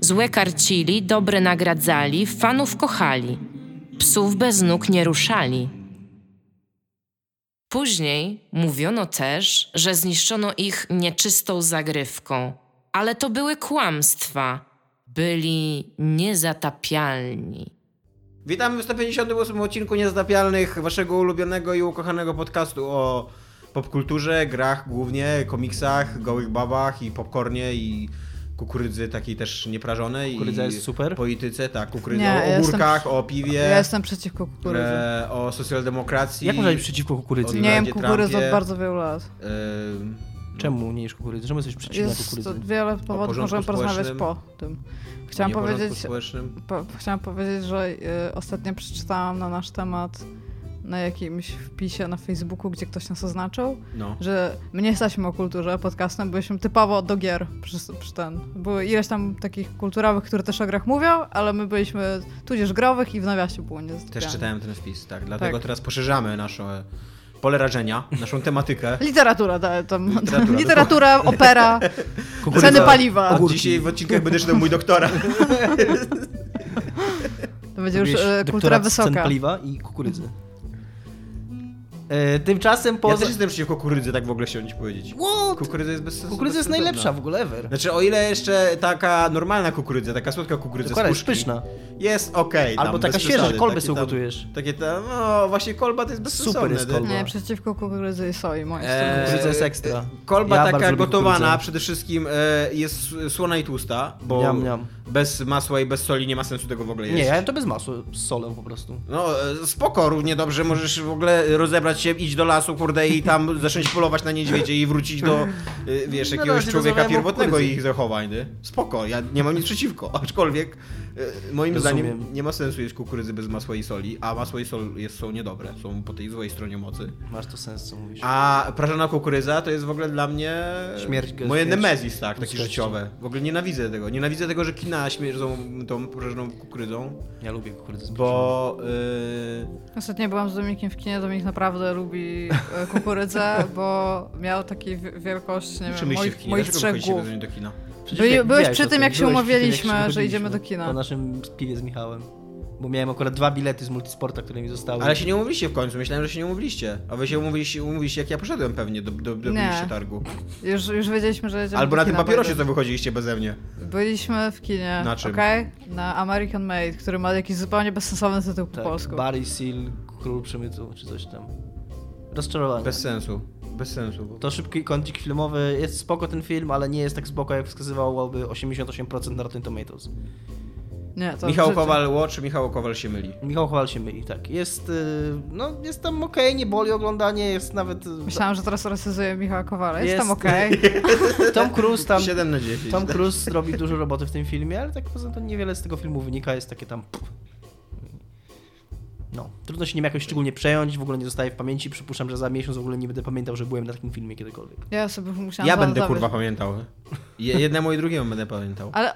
Złe karcili, dobre nagradzali, fanów kochali. Psów bez nóg nie ruszali. Później mówiono też, że zniszczono ich nieczystą zagrywką, ale to były kłamstwa. Byli niezatapialni. Witamy w 158 odcinku Niezatapialnych, waszego ulubionego i ukochanego podcastu o popkulturze, grach głównie, komiksach, gołych babach i popcornie i kukurydzy takiej też nieprażonej. Kukurydza i jest super? Polityce, tak, kukurydzy, Nie, o ja ogórkach, jestem- o piwie, Ja jestem przeciwko kukurydzy. e, o socjaldemokracji. Jak można być przeciwko kukurydzy? Nie jem kukurydzy od bardzo wielu lat. e, Czemu nie jesz kukurydzy? Czemu jesteś przeciwny Jest kukurydzy? wiele powodów, możemy porozmawiać po tym. Chciałam powiedzieć, po, chciałam powiedzieć, że y, ostatnio przeczytałam na nasz temat na jakimś wpisie na Facebooku, gdzie ktoś nas oznaczył, No. że my nie jesteśmy o kulturze podcastem, byliśmy typowo do gier przy, przy ten. Były ileś tam takich kulturowych, które też o grach mówią, ale my byliśmy tudzież growych i w nawiasie było nie Też czytałem ten wpis, tak. Dlatego Tak. teraz poszerzamy nasze pole rażenia, naszą tematykę. Literatura, da, tam, Literatura, literatura, opera, Kukurydza. ceny paliwa. Ogórki. Dzisiaj w odcinkach będę czytał mój doktora. To będzie już e, kultura z cen wysoka. paliwa i kukurydzy. E, tymczasem Ja poza... też jestem przeciwko kukurydzy, tak w ogóle chciałem ci powiedzieć. What? Kukurydza jest bez sensu. Kukurydza jest najlepsza w ogóle ever. Znaczy, o ile jeszcze taka normalna kukurydza, taka słodka kukurydza Dokładnie, z jest puszki, pyszna. jest okej. tam, Albo taka świeża, kolbę sobie ugotujesz. Takie tam, no właśnie kolba to jest bezsensowne. jest nie? kolba. Nie, przeciwko kukurydzy i soi, moim Eee. Kukurydza jest ekstra. Kolba Ja taka gotowana kukurydzę. przede wszystkim e, jest słona i tłusta, bo Miam, miam. Bez masła i bez soli nie ma sensu tego w ogóle jeść. Nie, to bez masła, z solą po prostu. No e, spoko, równie dobrze możesz w ogóle rozebrać się, iść do lasu, kurde i tam zacząć polować na niedźwiedzie i wrócić do, e, wiesz, No jakiegoś razie człowieka pierwotnego i ich zachowań, nie? Spoko, ja nie mam nic przeciwko, aczkolwiek moim Rozumiem. zdaniem nie ma sensu jeść kukurydzy bez masła i soli, a masło i sol jest, są niedobre, są po tej złej stronie mocy. Masz to sens, co mówisz. A prażona kukurydza to jest w ogóle dla mnie Śmierć moje śmierć nemezis, tak, takie życiowe. W ogóle nienawidzę tego. Nienawidzę tego, że kina śmierdzą tą prażoną kukurydzą, Ja lubię kukurydzę z bo yy, Ostatnio byłam z Dominikiem w kinie, Dominik naprawdę lubi e, kukurydzę, bo miał takiej wi- wielkość, nie wiem, moich, w kinie? moich Dlaczego trzech głów. do kina? Wie- byłeś przy tym, jak się przy tym, umawialiśmy, jak że idziemy do kina. Po naszym piwie z Michałem. Bo miałem akurat dwa bilety z multisporta, które mi zostały. Ale się nie umówiliście w końcu, myślałem, że się nie umówiliście. A wy się umówiliście, umówiliście jak ja poszedłem pewnie do, do, do Nie. targu. Już, już wiedzieliśmy, że jedziemy Albo na tym papierosie, by co wychodziliście beze mnie. Byliśmy w kinie, Na czym? okej? Na American Made, który ma jakiś zupełnie bezsensowny tytuł po tak, polsku. Barry Seal, Król Przemytu, czy coś tam. Rozczarowanie. Bez sensu. Bez sensu. Bo... To szybki kącik filmowy. Jest spoko ten film, ale nie jest tak spoko, jak wskazywałoby 88% na Rotten Tomatoes. Nie, to Michał. Kowal watch, Michał Kowal się myli. Michał Chowal się myli, tak. Jest, y, no, jest tam okej, nie boli oglądanie, jest nawet... y, Myślałam, że teraz recyzuję Michała Kowala. Jest, Jest- tam okej. Tom Cruise tam... 7 na 10. Tom Cruise robi dużo roboty w tym filmie, ale tak poza tym niewiele z tego filmu wynika, jest takie tam... No, trudno się nim jakoś szczególnie przejąć, w ogóle nie zostaje w pamięci, przypuszczam, że za miesiąc w ogóle nie będę pamiętał, że byłem na takim filmie kiedykolwiek. Ja sobie musiałam Ja będę zanotować. kurwa pamiętał. Je- Jednemu i drugiemu będę pamiętał. Ale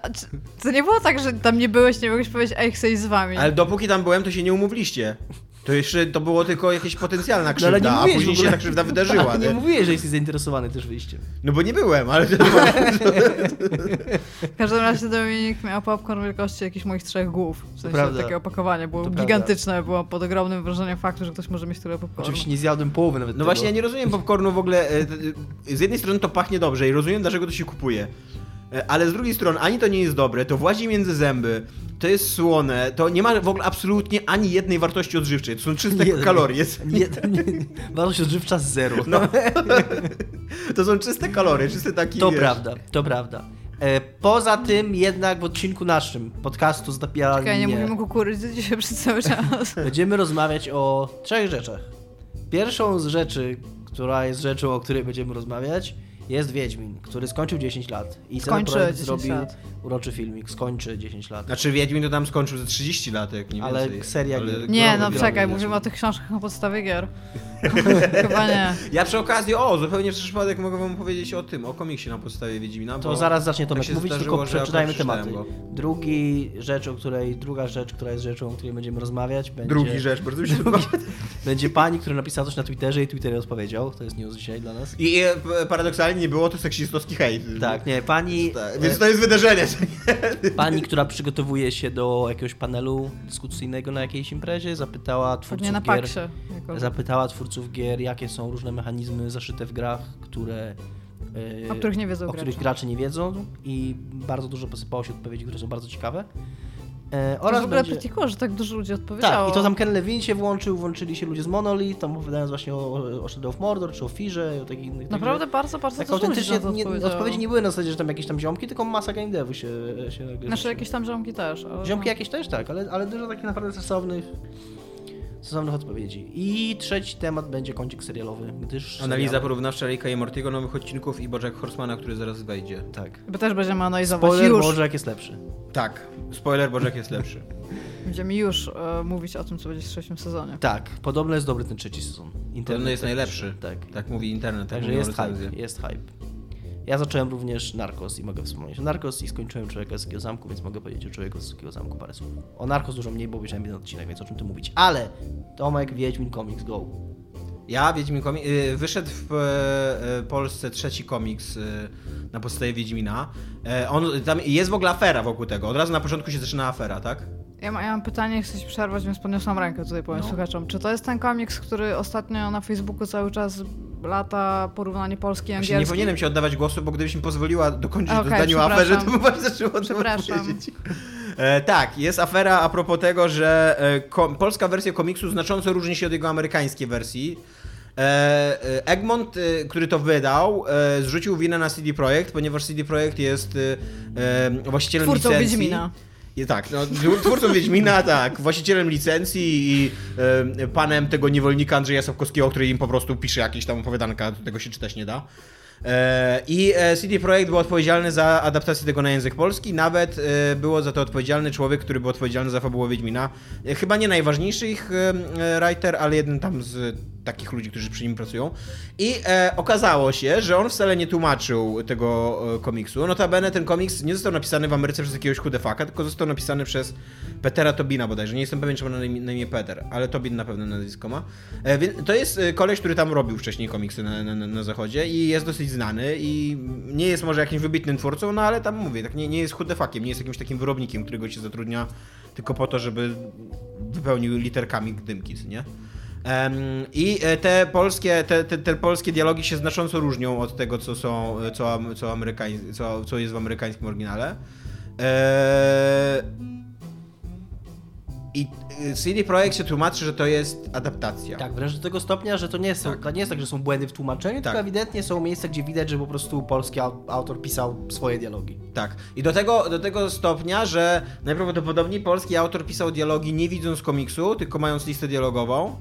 to nie było tak, że tam nie byłeś, nie mogłeś powiedzieć, ej, chcę iść z wami. Ale dopóki tam byłem, to się nie umówiliście. To jeszcze to było tylko jakaś potencjalna No, ale krzywda, nie a mówiłeś później w ogóle- się ta krzywda wydarzyła. Ale nie nie? mówiłeś, że jesteś zainteresowany też wyjściem. No bo nie byłem, ale każdym razie Dominik miał popcorn wielkości jakichś moich trzech głów. W sensie prawda. takie opakowanie. Było To gigantyczne, było pod ogromnym wrażeniem faktu, że ktoś może mieć tyle popcornu. Oczywiście nie zjadłem połowy nawet No tego. właśnie, ja nie rozumiem popcornu w ogóle. e, t- e, Z jednej strony to pachnie dobrze i rozumiem, dlaczego to się kupuje. E, Ale z drugiej strony ani to nie jest dobre, to włazi między zęby, to jest słone, to nie ma w ogóle absolutnie ani jednej wartości odżywczej. To są czyste Jeden. kalorie. Nie, nie, nie. Wartość odżywcza zero. No. To są czyste kalorie, czyste taki. To wiesz, prawda, to prawda. E, poza tym jednak w odcinku naszym podcastu Zdapialnie Czekaj, nie mówimy kukurydzy dzisiaj przez cały czas. będziemy rozmawiać o trzech rzeczach. Pierwszą z rzeczy, która jest rzeczą, o której będziemy rozmawiać, Jest Wiedźmin, który skończył 10 lat i Skończy ten projekt 10 zrobił lat. uroczy filmik, skończy 10 lat. Znaczy Wiedźmin to tam skończył ze 30 lat, jak nie Ale więcej. seria gier. Nie, Growy, no czekaj, Wiedźmin. mówimy o tych książkach na podstawie gier. Chyba nie. Ja przy okazji, o, zupełnie przez przypadek mogę wam powiedzieć o tym, o komiksie na podstawie Wiedźmina, To zaraz zacznie tak Tomek się mówić, zdarzyło, tylko przeczytajmy tematy. przeczytałem Drugi rzecz, o której, druga rzecz, która jest rzeczą, o której będziemy rozmawiać, będzie, Drugi rzecz, bardzo mi się podoba. będzie pani, która napisała coś na Twitterze i Twitter odpowiedział. To jest news dzisiaj dla nas. I e, paradoksalnie nie było to seksistowski hejt. Tak, nie, pani, Tak, Więc to jest wydarzenie. pani, która przygotowuje się do jakiegoś panelu dyskusyjnego na jakiejś imprezie, zapytała twórców Pewnie na gier, paksie. Jako... zapytała twórców gier, jakie są różne mechanizmy zaszyte w grach, które yy, O których nie wiedzą o których gracze. gracze nie wiedzą i bardzo dużo posypało się odpowiedzi, które są bardzo ciekawe. E, To oraz w ogóle będzie... pretty cool, że tak dużo ludzi odpowiedziało. Tak, i to tam Ken Levine się włączył, włączyli się ludzie z Monolith, tam opowiadając właśnie o, o Shadow of Mordor, czy o Firze, i o takich innych. Naprawdę także bardzo, bardzo tak dużo ludzi autentycznie nie, odpowiedzi nie były na zasadzie, że tam jakieś tam ziomki, tylko masa game devu się, się Znaczy jakieś tam ziomki też. Ale... Ziomki jakieś też tak, ale, ale dużo takich naprawdę sensownych, sensownych odpowiedzi. I trzeci temat będzie kącik serialowy, gdyż... Analiza seriale- porównawcza Ricka i Mortiego nowych odcinków i Bojack Horsemana, który zaraz wejdzie. Tak. My też będziemy analizować Spoiler, już. może jak jest lepszy. Tak, spoiler, Bojack jest lepszy. Będziemy już e, mówić o tym, co będzie w trzecim sezonie. Tak, podobno jest dobry ten trzeci sezon. Podobno jest najlepszy. Tak. Tak mówi internet. Tak Także jest hype, jest hype. Ja zacząłem również Narcos i mogę wspomnieć o Narcos i skończyłem Człowieka z Wysokiego Zamku, więc mogę powiedzieć o Człowieku z Wysokiego Zamku parę słów. O Narcos dużo mniej, bo obejrzałem jeden odcinek, więc o czym tu mówić. Ale Tomek, Wiedźmin Comics, go. Ja, Wiedźmin komik... y, Wyszedł w e, e, Polsce trzeci komiks y, na podstawie Wiedźmina. E, On, tam jest w ogóle afera wokół tego. Od razu na początku się zaczyna afera, tak? Ja, ma, ja mam pytanie, chcę się przerwać, więc podniosłam rękę tutaj, powiem No. słuchaczom. Czy to jest ten komiks, który ostatnio na Facebooku cały czas lata porównanie polski i Właśnie nie angielski? powinienem ci oddawać głosu, bo gdybyś mi pozwoliła dokończyć Okej, do zdania o aferze, to bym właśnie zaczął o tym Przepraszam. powiedzieć. E, tak, jest afera a propos tego, że e, polska wersja komiksu znacząco różni się od jego amerykańskiej wersji. E, e, Egmont, który to wydał, zrzucił winę na CD Projekt, ponieważ CD Projekt jest właścicielem Twórcą licencji. Wiedźmina. I tak, no, twórcą Wiedźmina, tak, właścicielem licencji i panem tego niewolnika Andrzeja Sapkowskiego, który im po prostu pisze jakieś tam opowiadanka, tego się czytać nie da. E, I e, CD Projekt był odpowiedzialny za adaptację tego na język polski, nawet e, było za to odpowiedzialny człowiek, który był odpowiedzialny za fabułę Wiedźmina. Chyba nie najważniejszy ich writer, ale jeden tam z takich ludzi, którzy przy nim pracują. I e, okazało się, że on wcale nie tłumaczył tego e, komiksu. Notabene ten komiks nie został napisany w Ameryce przez jakiegoś chudefaka, tylko został napisany przez Petera Tobina bodajże. Nie jestem pewien, czy ma na imię, na imię Peter, ale Tobin na pewno nazwisko ma. E, to jest e, koleś, który tam robił wcześniej komiksy na, na, na, zachodzie i jest dosyć znany i nie jest może jakimś wybitnym twórcą, no ale tam mówię, tak nie, nie jest chudefakiem, nie jest jakimś takim wyrobnikiem, którego się zatrudnia tylko po to, żeby wypełnił literkami dymki, nie? I e, te polskie, te, te, te polskie dialogi się znacząco różnią od tego, co są, co, co, amerykań, co, co jest w amerykańskim oryginale. E, I e, CD Projekt się tłumaczy, że to jest adaptacja. Tak, wręcz do tego stopnia, że to nie, są, to nie jest tak, że są błędy w tłumaczeniu, Tak. tylko ewidentnie są miejsca, gdzie widać, że po prostu polski au- autor pisał swoje dialogi. Tak. I do tego, do tego stopnia, że najprawdopodobniej polski autor pisał dialogi nie widząc komiksu, tylko mając listę dialogową.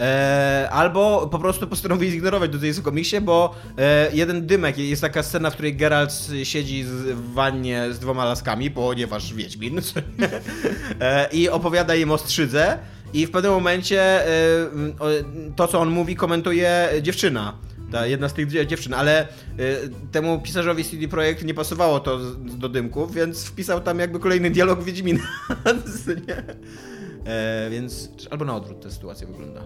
E, albo po prostu postanowił zignorować do tej komiksie, bo e, jeden dymek, jest taka scena, w której Geralt siedzi w wannie z dwoma laskami, ponieważ Wiedźmin, e, i opowiada im o strzydze i w pewnym momencie e, to, co on mówi, komentuje dziewczyna. Ta jedna z tych dzie- dziewczyn, ale y, temu pisarzowi CD Projekt nie pasowało to do dymków, więc wpisał tam jakby kolejny dialog Wiedźmina. E, więc albo na odwrót ta sytuacja wygląda.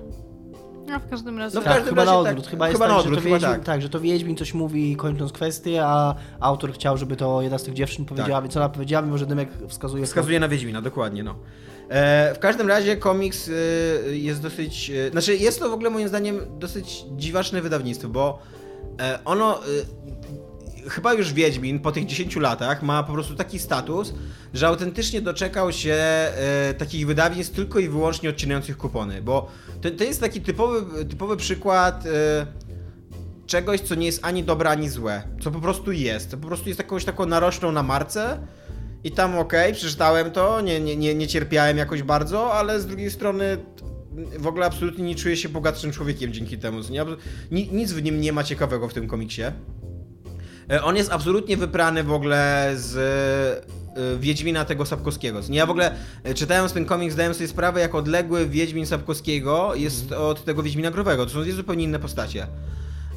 No w każdym razie. No w tak, każdym chyba razie na tak. odwrót. Chyba jest Chyba na tak, odwrót, że to chyba Wiedźmin, tak. tak. że to Wiedźmin coś mówi kończąc kwestię, a autor chciał, żeby to jedna z tych dziewczyn powiedziała, więc ona powiedziała, mimo że Dymek wskazuje... Wskazuje na Wiedźmina, dokładnie, no. E, w każdym razie komiks e, jest dosyć. E, znaczy, jest to w ogóle moim zdaniem dosyć dziwaczne wydawnictwo, bo e, ono. Chyba już Wiedźmin po tych 10 latach ma po prostu taki status, że autentycznie doczekał się e, takich wydawnictw tylko i wyłącznie odcinających kupony, bo to, to jest taki typowy, typowy przykład. E, czegoś, co nie jest ani dobre, ani złe. Co po prostu jest. To po prostu jest jakąś taką narożną na marce. I tam okej, przeczytałem to, nie, nie, nie, nie cierpiałem jakoś bardzo, ale z drugiej strony w ogóle absolutnie nie czuję się bogatszym człowiekiem dzięki temu. nic w nim nie ma ciekawego w tym komiksie. E, On jest absolutnie wyprany w ogóle z e, Wiedźmina tego Sapkowskiego. Ja w ogóle e, czytając ten komiks zdałem sobie sprawę, jak odległy Wiedźmin Sapkowskiego jest od tego Wiedźmina Growego. To są dwie zupełnie inne postacie.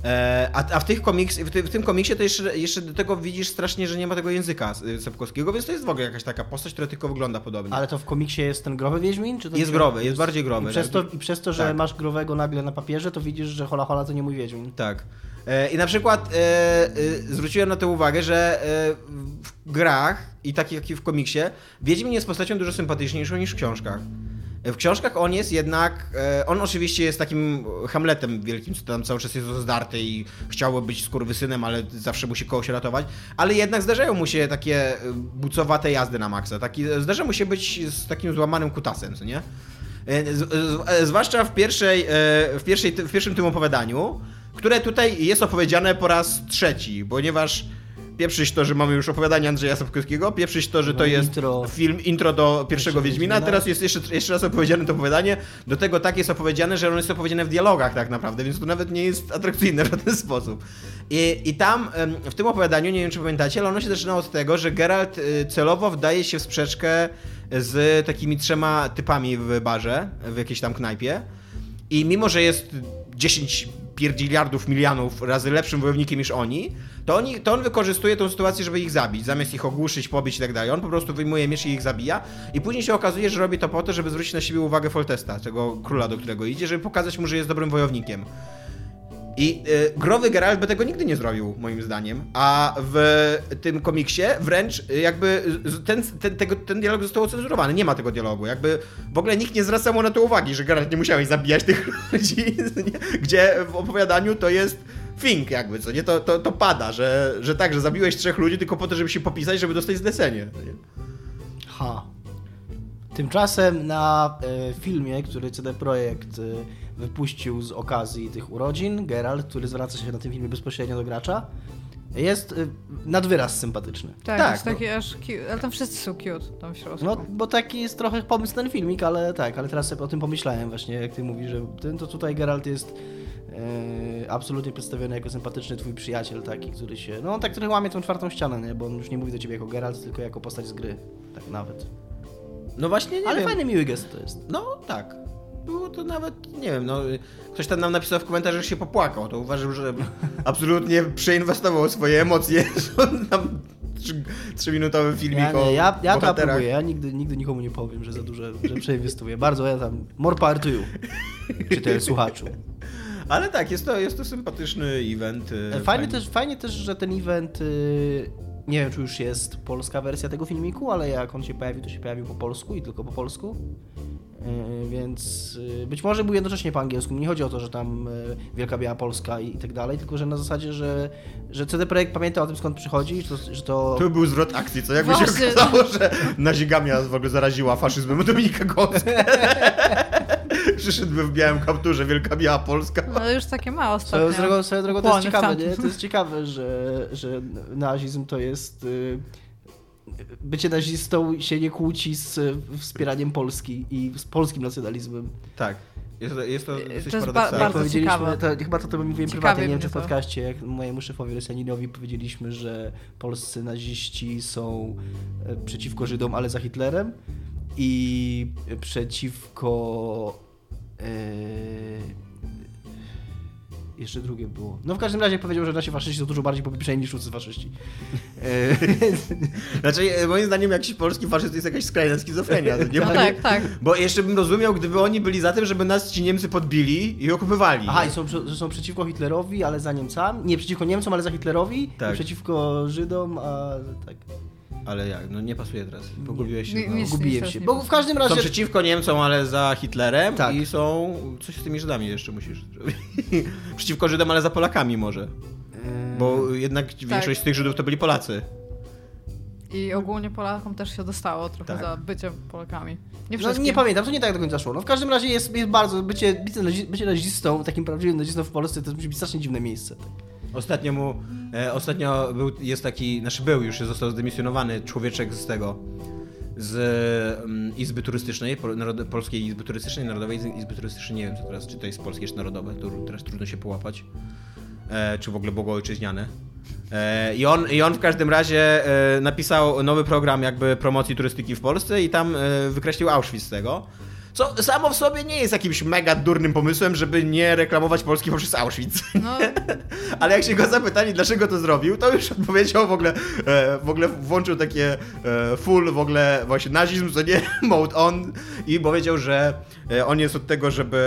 E, A, a w, tych komiks, w, ty, w tym komiksie to jeszcze, jeszcze do tego widzisz strasznie, że nie ma tego języka y, Sapkowskiego, więc to jest w ogóle jakaś taka postać, która tylko wygląda podobnie. Ale to w komiksie jest ten growy Wiedźmin? Czy to Jest growy, jest bardziej growy, I przez, tak. to, I przez to, że Tak. masz growego nagle na papierze, to widzisz, że hola hola to nie mój Wiedźmin. Tak. E, I na przykład e, e, zwróciłem na to uwagę, że e, w grach i tak jak i w komiksie, Wiedźmin jest postacią dużo sympatyczniejszą niż w książkach. E, W książkach on jest jednak, e, on oczywiście jest takim Hamletem wielkim, co tam cały czas jest zdarty i chciałby być skurwysynem, ale zawsze musi kogoś ratować, ale jednak zdarzają mu się takie e, bucowate jazdy na maksa, taki, zdarza mu się być z takim złamanym kutasem, co nie? E, e, Zwłaszcza w, pierwszej, e, w, pierwszej, w pierwszym tym opowiadaniu, które tutaj jest opowiedziane po raz trzeci, ponieważ pieprzyć to, że mamy już opowiadanie Andrzeja Sapkowskiego, pieprzyć to, że to No, jest intro. film, intro do pierwszego Wiedźmina, Wiedźmina. teraz jest jeszcze, jeszcze raz opowiedziane to opowiadanie, do tego tak jest opowiedziane, że ono jest opowiedziane w dialogach tak naprawdę, więc to nawet nie jest atrakcyjne w żaden sposób. I, i tam, w tym opowiadaniu, nie wiem czy pamiętacie, ale ono się zaczyna od tego, że Geralt y, celowo wdaje się w sprzeczkę z takimi trzema typami w barze, w jakiejś tam knajpie i mimo, że jest 10 pierdziliardów milionów razy lepszym wojownikiem niż oni, to, oni, to on wykorzystuje tą sytuację, żeby ich zabić, zamiast ich ogłuszyć, pobić i tak dalej. On po prostu wyjmuje miecz i ich zabija i później się okazuje, że robi to po to, żeby zwrócić na siebie uwagę Foltesta, tego króla, do którego idzie, żeby pokazać mu, że jest dobrym wojownikiem. I y, growy Geralt by tego nigdy nie zrobił, moim zdaniem. A w tym komiksie wręcz y, jakby z- ten, ten, tego, ten dialog został ocenzurowany. Nie ma tego dialogu. Jakby w ogóle nikt nie zwraca mu na to uwagi, że Geralt nie musiałeś zabijać tych ludzi, gdzie w opowiadaniu to jest fink jakby, co nie? To, to, to pada, że, że tak, że zabiłeś trzech ludzi tylko po to, żeby się popisać, żeby dostać zlecenie. nie? Ha. Tymczasem na e, filmie, który CD Projekt e, wypuścił z okazji tych urodzin, Geralt, który zwraca się na tym filmie bezpośrednio do gracza, jest e, nad wyraz sympatyczny. Tak, Tak, jest no. taki aż cute, ale tam wszyscy są cute tam w środku. No, bo taki jest trochę pomysł ten filmik, ale tak, ale teraz sobie o tym pomyślałem właśnie, jak ty mówisz, że ten, to tutaj Geralt jest e, absolutnie przedstawiony jako sympatyczny twój przyjaciel taki, który się, no on tak trochę łamie tą czwartą ścianę, nie? bo on już nie mówi do ciebie jako Geralt, tylko jako postać z gry, tak nawet. No właśnie, nie ale wiem. fajny, miły gest to jest. No tak. Było to nawet, nie wiem, no ktoś tam nam napisał w komentarzach, że się popłakał, to uważam, że absolutnie przeinwestował swoje emocje, że trzy- trzyminutowy filmik Ja, o nie, ja, ja to aprobuję, ja nigdy, nigdy nikomu nie powiem, że za dużo, że przeinwestuję. Bardzo ja tam, more power to you, czytel słuchaczu. Ale tak, jest to, jest to sympatyczny event. y, Fajnie też, fajnie też, że ten event, y, nie wiem czy już jest polska wersja tego filmiku, ale jak on się pojawił, to się pojawił po polsku i tylko po polsku. Y, Więc y, być może był jednocześnie po angielsku. Nie chodzi o to, że tam y, Wielka Biała Polska i, tak dalej, tylko że na zasadzie, że, że CD Projekt pamięta o tym skąd przychodzi, że to, że to To był zwrot akcji, co jakby się Właśnie. okazało, że nazigamia w ogóle zaraziła faszyzmem Dominika Gąskę. Przyszedłby w białym kapturze Wielka Biała Polska. No ale już takie ma Swoją ostatnio. drogą, swoją drogą to jest ciekawe, nie? To jest ciekawe, że, że nazizm to jest... y, Bycie nazistą się nie kłóci z y, wspieraniem Polski i z polskim nacjonalizmem. Tak. Jest to, jest to To jest ba- paradoksalne. bardzo powiedzieliśmy, ciekawe. to, chyba to, to mówiłem prywatnie, nie wiem czy w podcaście, jak mojemu szefowi Rosjaninowi powiedzieliśmy, że polscy naziści są e, przeciwko Żydom, ale za Hitlerem i przeciwko... E, jeszcze drugie było. No w każdym razie powiedział, że nasi faszyści są dużo bardziej popieprzeni niż wszyscy faszyści. E, Znaczy, e, moim zdaniem jakiś polski faszyst jest jakaś skrajna schizofrenia. Nie No ma- tak, tak. Bo jeszcze bym rozumiał, gdyby oni byli za tym, żeby nas ci Niemcy podbili i okupywali. Aha, i są, że są przeciwko Hitlerowi, ale za Niemcami. Nie przeciwko Niemcom, ale za Hitlerowi. Tak. I przeciwko Żydom, a tak. Ale jak? No nie pasuje teraz. Pogubiłeś się. Nie- No. nie- Gubiłem się. Bo w każdym razie. Są przeciwko Niemcom, ale za Hitlerem Tak. i są... Coś z tymi Żydami jeszcze musisz zrobić. przeciwko Żydom, ale za Polakami może. Eee, Bo jednak większość z tych Żydów to byli Polacy. I ogólnie Polakom też się dostało trochę Tak. za bycie Polakami. Nie No nie pamiętam, to nie tak do końca szło. No w każdym razie jest, jest bardzo. Bycie, bycie, nazi- bycie nazistą, takim prawdziwym nazistą w Polsce to musi być strasznie dziwne miejsce. Tak. Ostatnio mu, ostatnio był, jest taki, znaczy był już, został zdemisjonowany człowieczek z tego, z mm, Izby Turystycznej, Polskiej Izby Turystycznej, Narodowej Izby Turystycznej, nie wiem co teraz, czy to jest polskie, czy narodowe, to teraz trudno się połapać, e, czy w ogóle bogoojczyźniane. E, I on, I on w każdym razie e, napisał nowy program jakby promocji turystyki w Polsce i tam e, wykreślił Auschwitz z tego. Co samo w sobie nie jest jakimś mega durnym pomysłem, żeby nie reklamować Polski poprzez Auschwitz. No, Ale jak się go zapytali, dlaczego to zrobił, to już odpowiedział w ogóle, e, w ogóle włączył takie e, full w ogóle właśnie nazizm, co nie, mode on i powiedział, że e, on jest od tego, żeby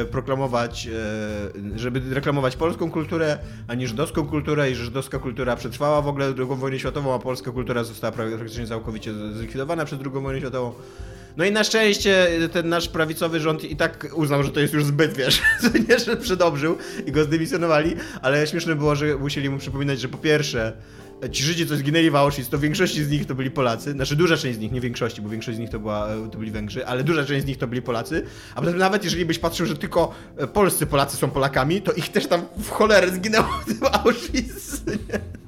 e, proklamować, e, żeby reklamować polską kulturę, a nie żydowską kulturę i że żydowska kultura przetrwała w ogóle II wojnę światową, a polska kultura została pra- praktycznie całkowicie zlikwidowana przez II wojnę światową. No i na szczęście ten nasz prawicowy rząd i tak uznał, że to jest już zbyt, wiesz, nie, że przedobrzył i go zdymisjonowali, ale śmieszne było, że musieli mu przypominać, że po pierwsze, ci Żydzi, co zginęli w Auschwitz, to w większości z nich to byli Polacy, znaczy duża część z nich, nie większości, bo większość z nich to, była, to byli Węgrzy, ale duża część z nich to byli Polacy, a potem nawet jeżeli byś patrzył, że tylko e, polscy Polacy są Polakami, to ich też tam w cholerę zginęło w tym Auschwitz. Nie?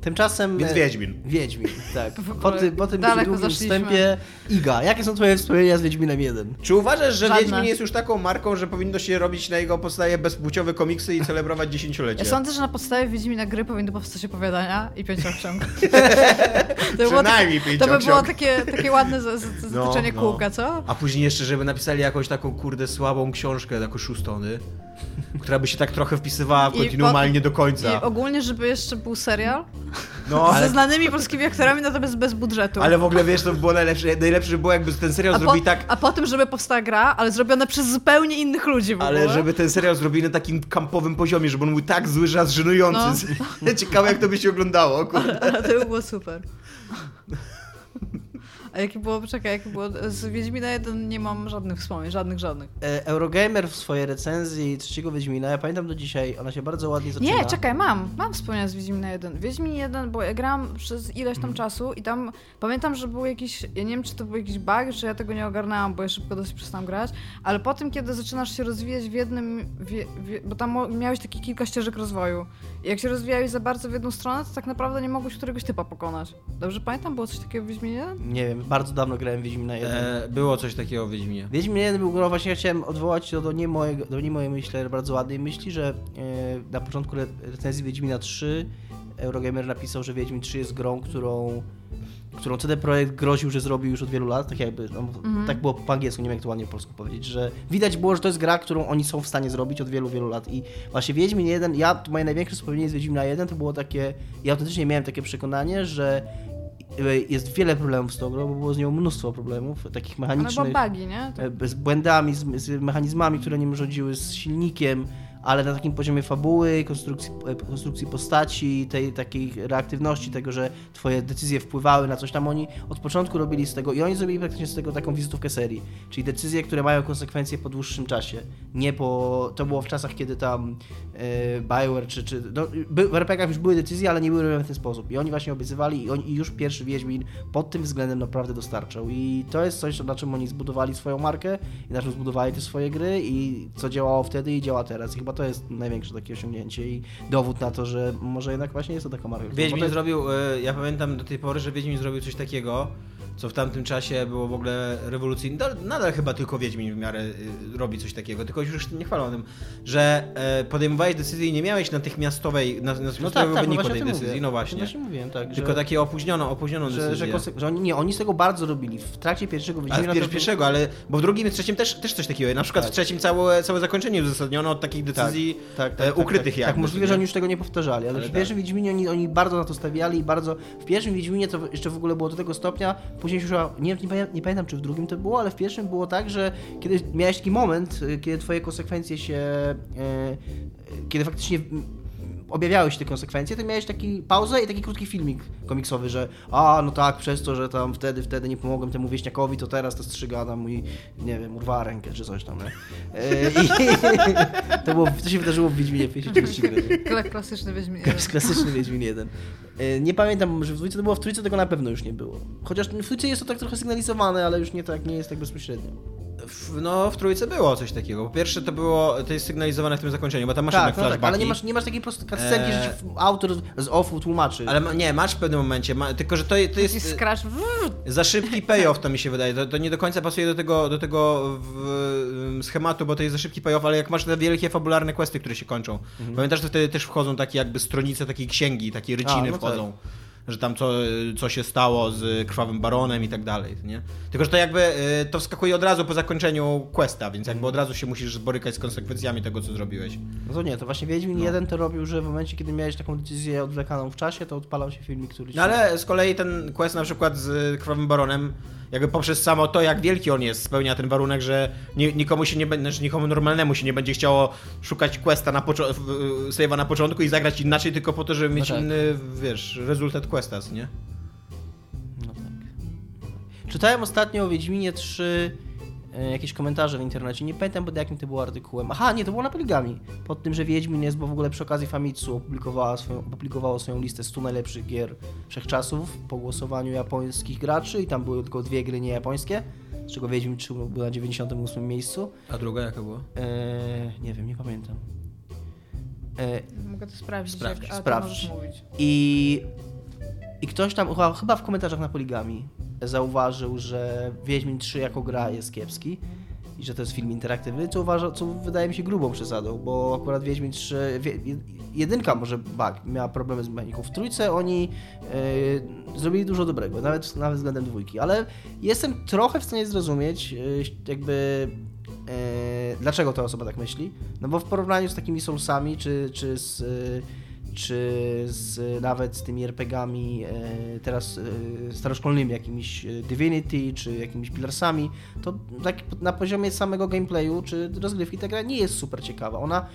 Tymczasem... Więc e, Wiedźmin. Wiedźmin, tak. Po, ty, po tym daleko długim zaszliśmy. wstępie Iga, jakie są twoje wspomnienia z Wiedźminem 1? Czy uważasz, że Żadne. Wiedźmin jest już taką marką, że powinno się robić na jego podstawie bezpłciowe komiksy i celebrować dziesięciolecie? ja sądzę, że na podstawie Wiedźmina gry powinny powstać opowiadania i pięcioksiąg. to, Przynajmniej takie, to by było takie, takie ładne z- No, no. kółka, co? A później jeszcze, żeby napisali jakąś taką kurde słabą książkę, taką szóstony, która by się tak trochę wpisywała w I kontinuum, ale nie do I końca. ogólnie, żeby jeszcze był serial No, ze znanymi polskimi aktorami, natomiast bez budżetu. ale w ogóle wiesz, to by było najlepsze, najlepsze, było jakby ten serial a, po, zrobili tak, a potem, żeby powstała gra, ale zrobiona przez zupełnie innych ludzi w ogóle. ale żeby ten serial zrobili na takim kampowym poziomie, żeby on był tak zły, że aż żenujący. Ciekawe jak to by się oglądało, kurde. Ale to by było super. A jakie było, czekaj, jakie było, z Wiedźmina 1 nie mam żadnych wspomnień, żadnych, żadnych. E, Eurogamer w swojej recenzji trzeciego Wiedźmina, ja pamiętam do dzisiaj, ona się bardzo ładnie zaczyna. Nie, czekaj, mam, mam wspomnienia z Wiedźmina 1. Wiedźmin 1, bo ja grałam przez ileś tam czasu i tam pamiętam, że był jakiś, ja nie wiem, czy to był jakiś bug, czy ja tego nie ogarnęłam, bo ja szybko dosyć przestałam grać, ale po tym, kiedy zaczynasz się rozwijać w jednym, wie, wie, bo tam miałeś takie kilka ścieżek rozwoju i jak się rozwijałeś za bardzo w jedną stronę, to tak naprawdę nie mogłeś któregoś typa pokonać. Dobrze pamiętam? Było coś takiego w Wiedźminie 1? Nie wiem, bardzo dawno grałem w Wiedźmina 1. E, było coś takiego w Wiedźminie. Wiedźmin 1 był grą, właśnie ja chciałem odwołać się do nie, mojego, do nie mojej myśli, ale bardzo ładnej myśli, że e, na początku re- recenzji Wiedźmina 3 Eurogamer napisał, że Wiedźmin 3 jest grą, którą którą CD Projekt groził, że zrobił już od wielu lat, tak jakby, no, tak było po angielsku, nie wiem jak to ładnie po polsku powiedzieć, że widać było, że to jest gra, którą oni są w stanie zrobić od wielu, wielu lat i właśnie Wiedźmin 1, ja, moje największe wspomnienie z Wiedźmina 1 to było takie, ja autentycznie miałem takie przekonanie, że jest wiele problemów z tą grą, bo było z nią mnóstwo problemów, takich mechanicznych. były bugi, nie? To- E, z błędami, z, z mechanizmami, które nim rządziły, z silnikiem, ale na takim poziomie fabuły, konstrukcji, e, konstrukcji postaci, tej takiej reaktywności, tego, że twoje decyzje wpływały na coś tam, oni od początku robili z tego i oni zrobili praktycznie z tego taką wizytówkę serii, czyli decyzje, które mają konsekwencje po dłuższym czasie, nie po... to było w czasach, kiedy tam e, Bioware czy... czy no, by, w RPGach już były decyzje, ale nie były robione w ten sposób. I oni właśnie obiecywali i, oni, już pierwszy Wiedźmin pod tym względem naprawdę dostarczał. I to jest coś, na czym oni zbudowali swoją markę i na czym zbudowali te swoje gry i co działało wtedy i działa teraz. I chyba to jest największe takie osiągnięcie i dowód na to, że może jednak właśnie jest to taka marka. Wiedźmin jest- zrobił, e, ja pamiętam do tej pory, że Wiedźmin zrobił coś takiego, co w tamtym czasie było w ogóle rewolucyjne. Nadal, chyba tylko Wiedźmin w miarę y, robi coś takiego, tylko już nie chwalą o tym, że e, podejmowałeś decyzję i nie miałeś natychmiastowej, na- No natychmiastowego tak, tak, no wyniku właśnie o tej decyzji. mówię. No O tym właśnie. właśnie mówiłem, tak. Tylko że, takie opóźnioną, opóźnioną że, że, decyzję. konse- że oni, nie, oni z tego bardzo robili. W trakcie pierwszego Ale Wiedźmina w to pier- pierwszego, ale bo w drugim i trzecim też, też coś takiego. Na przykład Tak. w trzecim całe, całe zakończenie uzasadniono od takich decyzji tak, e, ukrytych tak. Tak, możliwe, że oni już tego nie powtarzali, ale, Ale w tak. pierwszym Wiedźminie oni, oni bardzo na to stawiali i bardzo... W pierwszym Wiedźminie to jeszcze w ogóle było do tego stopnia, później już, nie, nie, nie pamiętam czy w drugim to było, ale w pierwszym było tak, że kiedy miałeś taki moment, y, kiedy twoje konsekwencje się... e, e, kiedy faktycznie objawiały się te konsekwencje, to miałeś taki pauzę i taki krótki filmik komiksowy, że a, no tak, przez to, że tam wtedy, wtedy nie pomogłem temu wieśniakowi, to teraz to strzyga tam mój, nie wiem, urwała rękę czy coś tam, nie? E, I to, było, to się wydarzyło w Wiedźminie w pierwszej części gry. Kla- Klasyczny Wiedźmin. Klasyczny Wiedźmin 1. E, Nie pamiętam, że w dwójce to było, w trójce tego na pewno już nie było. Chociaż w trójce jest to tak trochę sygnalizowane, ale już nie tak, nie jest tak bezpośrednio. W, no, w trójce było coś takiego. Po pierwsze to było, to jest sygnalizowane w tym zakończeniu, bo tam masz Tak, jednak no tak, ale nie masz, nie masz takiej prostej cutscenki, że Eee. ci autor z offu tłumaczy. Ale ma, nie, masz w pewnym momencie, ma, tylko że to, to jest... scratch. Za szybki payoff to mi się wydaje. To, to nie do końca pasuje do tego, do tego w, schematu, bo to jest za szybki payoff, ale jak masz te wielkie fabularne questy, które się kończą. Mhm. Pamiętasz, że wtedy też wchodzą takie jakby stronice takiej księgi, takie ryciny A, no wchodzą. Że tam co, co się stało z Krwawym Baronem i tak dalej, nie? Tylko, że to jakby, y, to wskakuje od razu po zakończeniu questa, więc jakby od razu się musisz borykać z konsekwencjami tego, co zrobiłeś. No to nie, to właśnie Wiedźmin No. 1 to robił, że w momencie, kiedy miałeś taką decyzję odwlekaną w czasie, to odpalał się filmik, który. No ale z kolei ten quest na przykład z Krwawym Baronem, jakby poprzez samo to, jak wielki on jest, spełnia ten warunek, że ni- nikomu się nie będzie, znaczy nikomu normalnemu się nie będzie chciało szukać questa na w- save'a na początku i zagrać inaczej tylko po to, żeby mieć tak. inny, wiesz, rezultat questa, nie? No tak. Czytałem ostatnio o Wiedźminie 3 e, jakieś komentarze w internecie, nie pamiętam pod jakim to było artykułem. Aha, nie, to było na Poligami. Pod tym, że Wiedźmin jest, bo w ogóle przy okazji Famitsu opublikowała swoją, opublikowało swoją listę 100 najlepszych gier wszechczasów po głosowaniu japońskich graczy i tam były tylko dwie gry niejapońskie, z czego Wiedźmin 3 był na 98 miejscu. A druga jaka była? E, nie wiem, nie pamiętam. E, Mogę to sprawdzić, Sprawdź, jak, mówić. I, I ktoś tam, chyba, w komentarzach na Poligami, zauważył, że Wiedźmin 3 jako gra jest kiepski i że to jest film interaktywny, co, uważa, co wydaje mi się grubą przesadą, bo akurat Wiedźmin 3, wie, jedynka może bug, miała problemy z mechaniką. W trójce oni e, zrobili dużo dobrego, nawet, nawet względem dwójki, ale jestem trochę w stanie zrozumieć e, jakby e, dlaczego ta osoba tak myśli, no bo w porównaniu z takimi Soulsami, czy, czy z czy z, nawet z tymi RPGami e, teraz e, staroszkolnymi, jakimiś e, Divinity, czy jakimiś Pillarsami, to tak na poziomie samego gameplayu, czy rozgrywki ta gra nie jest super ciekawa. Ona,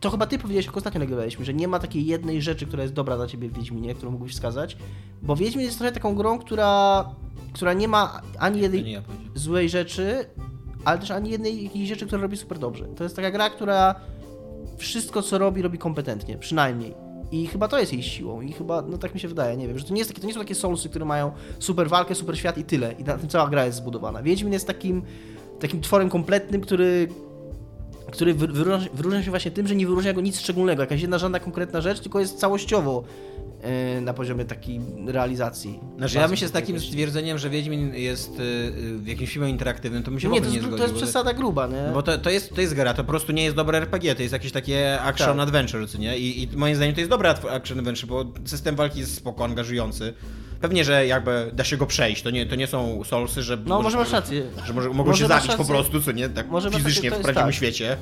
to chyba ty powiedziałeś, jak ostatnio nagrywaliśmy, że nie ma takiej jednej rzeczy, która jest dobra dla ciebie w Wiedźminie, którą mógłbyś wskazać, bo Wiedźmin jest trochę taką grą, która, która nie ma ani jednej ja złej rzeczy, ale też ani jednej jakiejś rzeczy, która robi super dobrze. To jest taka gra, która wszystko, co robi, robi kompetentnie, przynajmniej. I chyba to jest jej siłą i chyba, no tak mi się wydaje, nie wiem, że to nie, jest takie, to nie są takie Soulsy, które mają super walkę, super świat i tyle. I na tym cała gra jest zbudowana. Wiedźmin jest takim, takim tworem kompletnym, który który wy- wyróżnia, wyróżnia się właśnie tym, że nie wyróżnia go nic szczególnego, jakaś jedna żadna konkretna rzecz, tylko jest całościowo na poziomie takiej realizacji. Znaczy ja bym się z takim stwierdzeniem, że Wiedźmin jest y, w jakimś filmie interaktywnym, to mi się Nie, to jest, nie to zgodził. jest bo- przesada gruba, nie? No bo to, to, jest, to jest gra, to po prostu nie jest dobre RPG, to jest jakieś takie action Tak. adventure, co nie? I, I moim zdaniem to jest dobre action adventure, bo system walki jest spoko, angażujący. Pewnie, że jakby da się go przejść, to nie, to nie są soulsy, że... No, może masz rację. Że może, mogą Może się zabić po prostu, co nie? Tak Może fizycznie to w jest prawdziwym tak. świecie.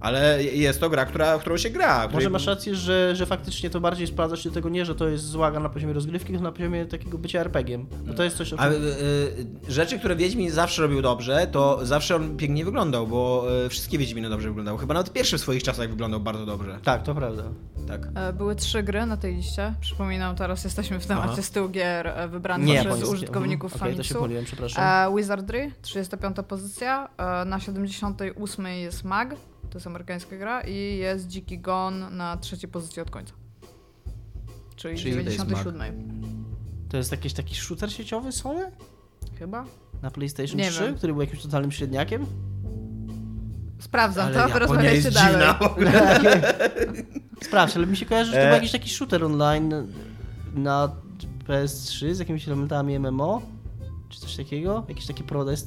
Ale jest to gra, która, w którą się gra. Może której- masz rację, że, że faktycznie to bardziej sprawdza się do tego nie, że to jest zła gra na poziomie rozgrywki, tylko na poziomie takiego bycia RPG-iem. Bo to jest coś, o A y, y, rzeczy, które Wiedźmin zawsze robił dobrze, to zawsze on pięknie wyglądał, bo y, wszystkie Wiedźminy dobrze wyglądały. Chyba nawet pierwszy w swoich czasach wyglądał bardzo dobrze. Tak, to prawda. Tak. E, Były trzy gry na tej liście. Przypominam, teraz jesteśmy w temacie Aha. gier e, wybranych Nie przez użytkowników Mhm. Okej, to się Famitsu. pomyliłem, przepraszam. E, Wizardry, 35 pozycja. Na 78 jest Mag, to jest amerykańska gra. I jest Dziki Gon na trzeciej pozycji od końca. Czyli, Czyli to jest 97. To jest jakiś taki shooter sieciowy Sony? Chyba? Na PlayStation Nie 3, wiem. który był jakimś totalnym średniakiem? Sprawdzam Ale to, porozmawiajcie dalej. ogóle. Sprawdź, ale mi się kojarzy, że to E. był jakiś taki shooter online na PS3 z jakimiś elementami MMO? Czy coś takiego? Jakiś taki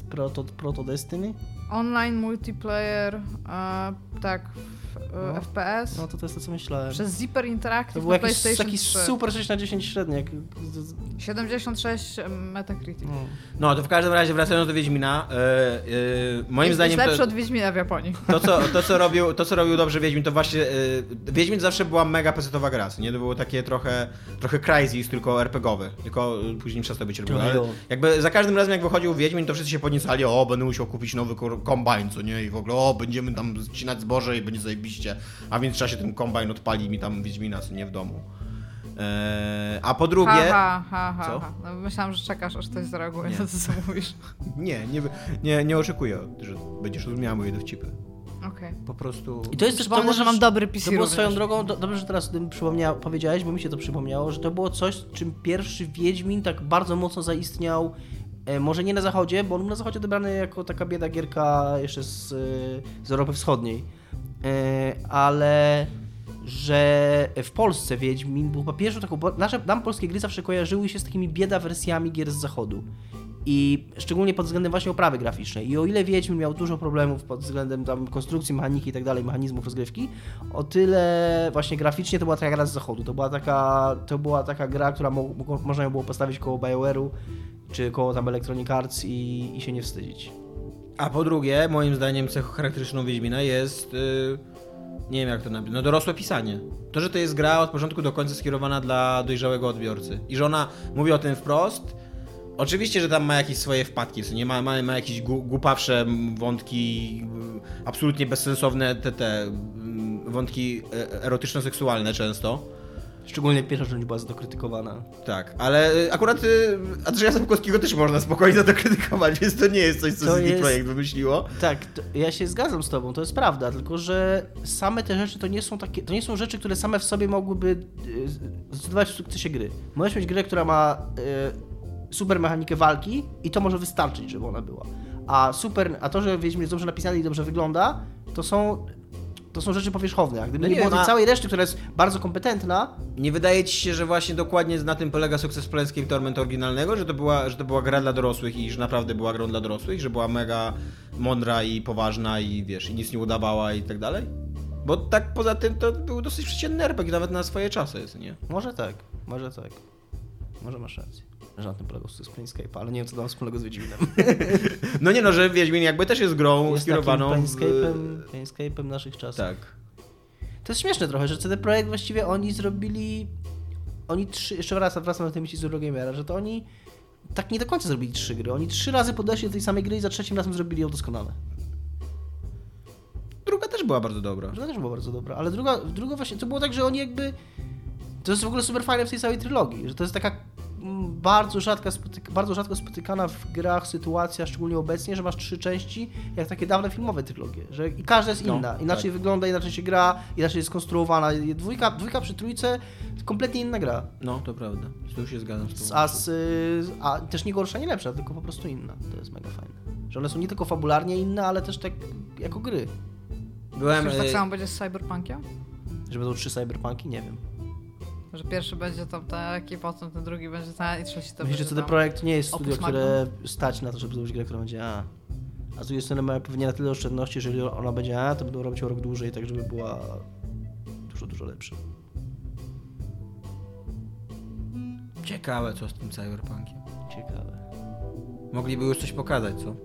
proto, proto Destiny? Online multiplayer, e, tak, No. FPS. No to to jest to, co myślałem. Przez Zipper Interactive To był jakiś taki 3. super 6 na 10 średniak. 76 Metacritic. No. No to w każdym razie wracając do Wiedźmina, e, e, moim jest, zdaniem jest lepszy to, od Wiedźmina w Japonii. to, co, to, co robił, to co robił dobrze Wiedźmin, to właśnie e, Wiedźmin zawsze była mega pesetowa gra, nie? To było takie trochę, trochę Crysis, tylko RPGowy, tylko e, później przestał być RPG. Trochę Ale jakby za każdym razem jak wychodził Wiedźmin, to wszyscy się podniecali, o będę musiał kupić nowy kombajn, co nie? I w ogóle, o będziemy tam ścinać zboże i będzie zajebiście. A w międzyczasie ten kombajn odpali mi tam Wiedźmina, nie w domu. E, a po drugie... Ha, ha, ha. Co? ha. No, myślałam, że czekasz, aż ktoś zareaguje Nie. na to, co mówisz. Nie, nie, nie, nie oczekuję, że będziesz rozumiała moje dowcipy. Okej. Po prostu... I to jest też to że mam dobry PC To było również. swoją drogą, do, dobrze, że teraz o tym przypomnia, powiedziałeś, bo mi się to przypomniało, że to było coś, czym pierwszy Wiedźmin tak bardzo mocno zaistniał E, może nie na zachodzie, bo on był na zachodzie odebrany jako taka bieda gierka jeszcze z, e, z Europy Wschodniej. E, ale że w Polsce Wiedźmin był chyba pierwszą taką... bo Nasze, nam polskie gry zawsze kojarzyły się z takimi bieda wersjami gier z zachodu. I szczególnie pod względem właśnie oprawy graficznej. I o ile Wiedźmin miał dużo problemów pod względem tam konstrukcji, mechaniki i tak dalej, mechanizmów rozgrywki, o tyle właśnie graficznie to była taka gra z zachodu. To była taka, to była taka gra, która mo mo można ją było postawić koło BioWare'u, czy koło tam Electronic Arts i, i się nie wstydzić. A po drugie, moim zdaniem cechą charakterystyczną Wiedźmina jest... Yy, nie wiem jak to napisać, no dorosłe pisanie. To, że to jest gra od początku do końca skierowana dla dojrzałego odbiorcy. I że ona mówi o tym wprost, Oczywiście, że tam ma jakieś swoje wpadki, nie ma, ma, ma jakieś głupawsze wątki, y, absolutnie bezsensowne te, te mm, wątki e, erotyczno-seksualne często. Szczególnie pierwsza część była za to krytykowana. Tak, ale y, akurat y, Andrzeja Sapkowskiego też można spokojnie za to krytykować, więc to nie jest coś, co To CD jest- Projekt wymyśliło. Tak, to, ja się zgadzam z tobą, to jest prawda, tylko że same te rzeczy to nie są takie, to nie są rzeczy, które same w sobie mogłyby y, zdecydować o sukcesie gry. Możesz mieć grę, która ma y, super mechanikę walki i to może wystarczyć, żeby ona była. A super, a to, że Wiedźmin jest dobrze napisany i dobrze wygląda, to są to są rzeczy powierzchowne. A gdyby No nie, nie, było tej całej reszty, która jest bardzo kompetentna, Nie wydaje ci się, że właśnie dokładnie na tym polega sukces Planescape Torment oryginalnego, że to, była, że to była gra dla dorosłych i że naprawdę była grą dla dorosłych, że była mega mądra i poważna i wiesz, i nic nie udawała i tak dalej? Bo tak poza tym to był dosyć przeciętny RPG nawet na swoje czasy, jest, nie? może tak, może tak. Może masz rację. Że na tym polegał sukces Planescape, ale nie wiem, co tam wspólnego z Wiedźminem. No nie no, że Wiedźmin jakby też jest grą Jest skierowaną w... Planescape'em, Planescape'em naszych czasów. Tak. To jest śmieszne trochę, że CD Projekt właściwie oni zrobili. Oni trzy. Jeszcze raz wracam do tej myśli z Eurogamera, że to oni tak nie do końca zrobili trzy gry. Oni trzy razy podeszli do tej samej gry i za trzecim razem zrobili ją doskonale. Druga też była bardzo dobra. Druga też była bardzo dobra, ale druga, druga właśnie. To było tak, że oni jakby. To jest w ogóle super fajne w tej całej trylogii, że to jest taka mm, bardzo, rzadka bardzo rzadko spotykana w grach sytuacja, szczególnie obecnie, że masz trzy części, jak takie dawne filmowe trylogie, że i każda jest No, inna, inaczej tak. wygląda, inaczej się gra, inaczej jest skonstruowana. Dwójka, dwójka przy trójce, kompletnie inna gra. No, to prawda. Tu się zgadzam z tobą. A, z, y, a też nie gorsza, nie lepsza, tylko po prostu inna. To jest mega fajne. Że one są nie tylko fabularnie inne, ale też tak jako gry. Byłem... Czy tak e, samo będzie z Cyberpunkiem? Że będą trzy cyberpunki, nie wiem. Że pierwszy będzie tam taki, potem ten drugi będzie ten i trzeci to Myślę, będzie że tam. Projekt nie jest studio, które stać na to, żeby zrobić grę, która będzie A. A z drugiej strony mają pewnie na tyle oszczędności, że jeżeli ona będzie A, to będą robić o rok dłużej, tak żeby była dużo, dużo lepsza. Ciekawe co z tym Cyberpunkiem. Ciekawe. Mogliby już coś pokazać, co?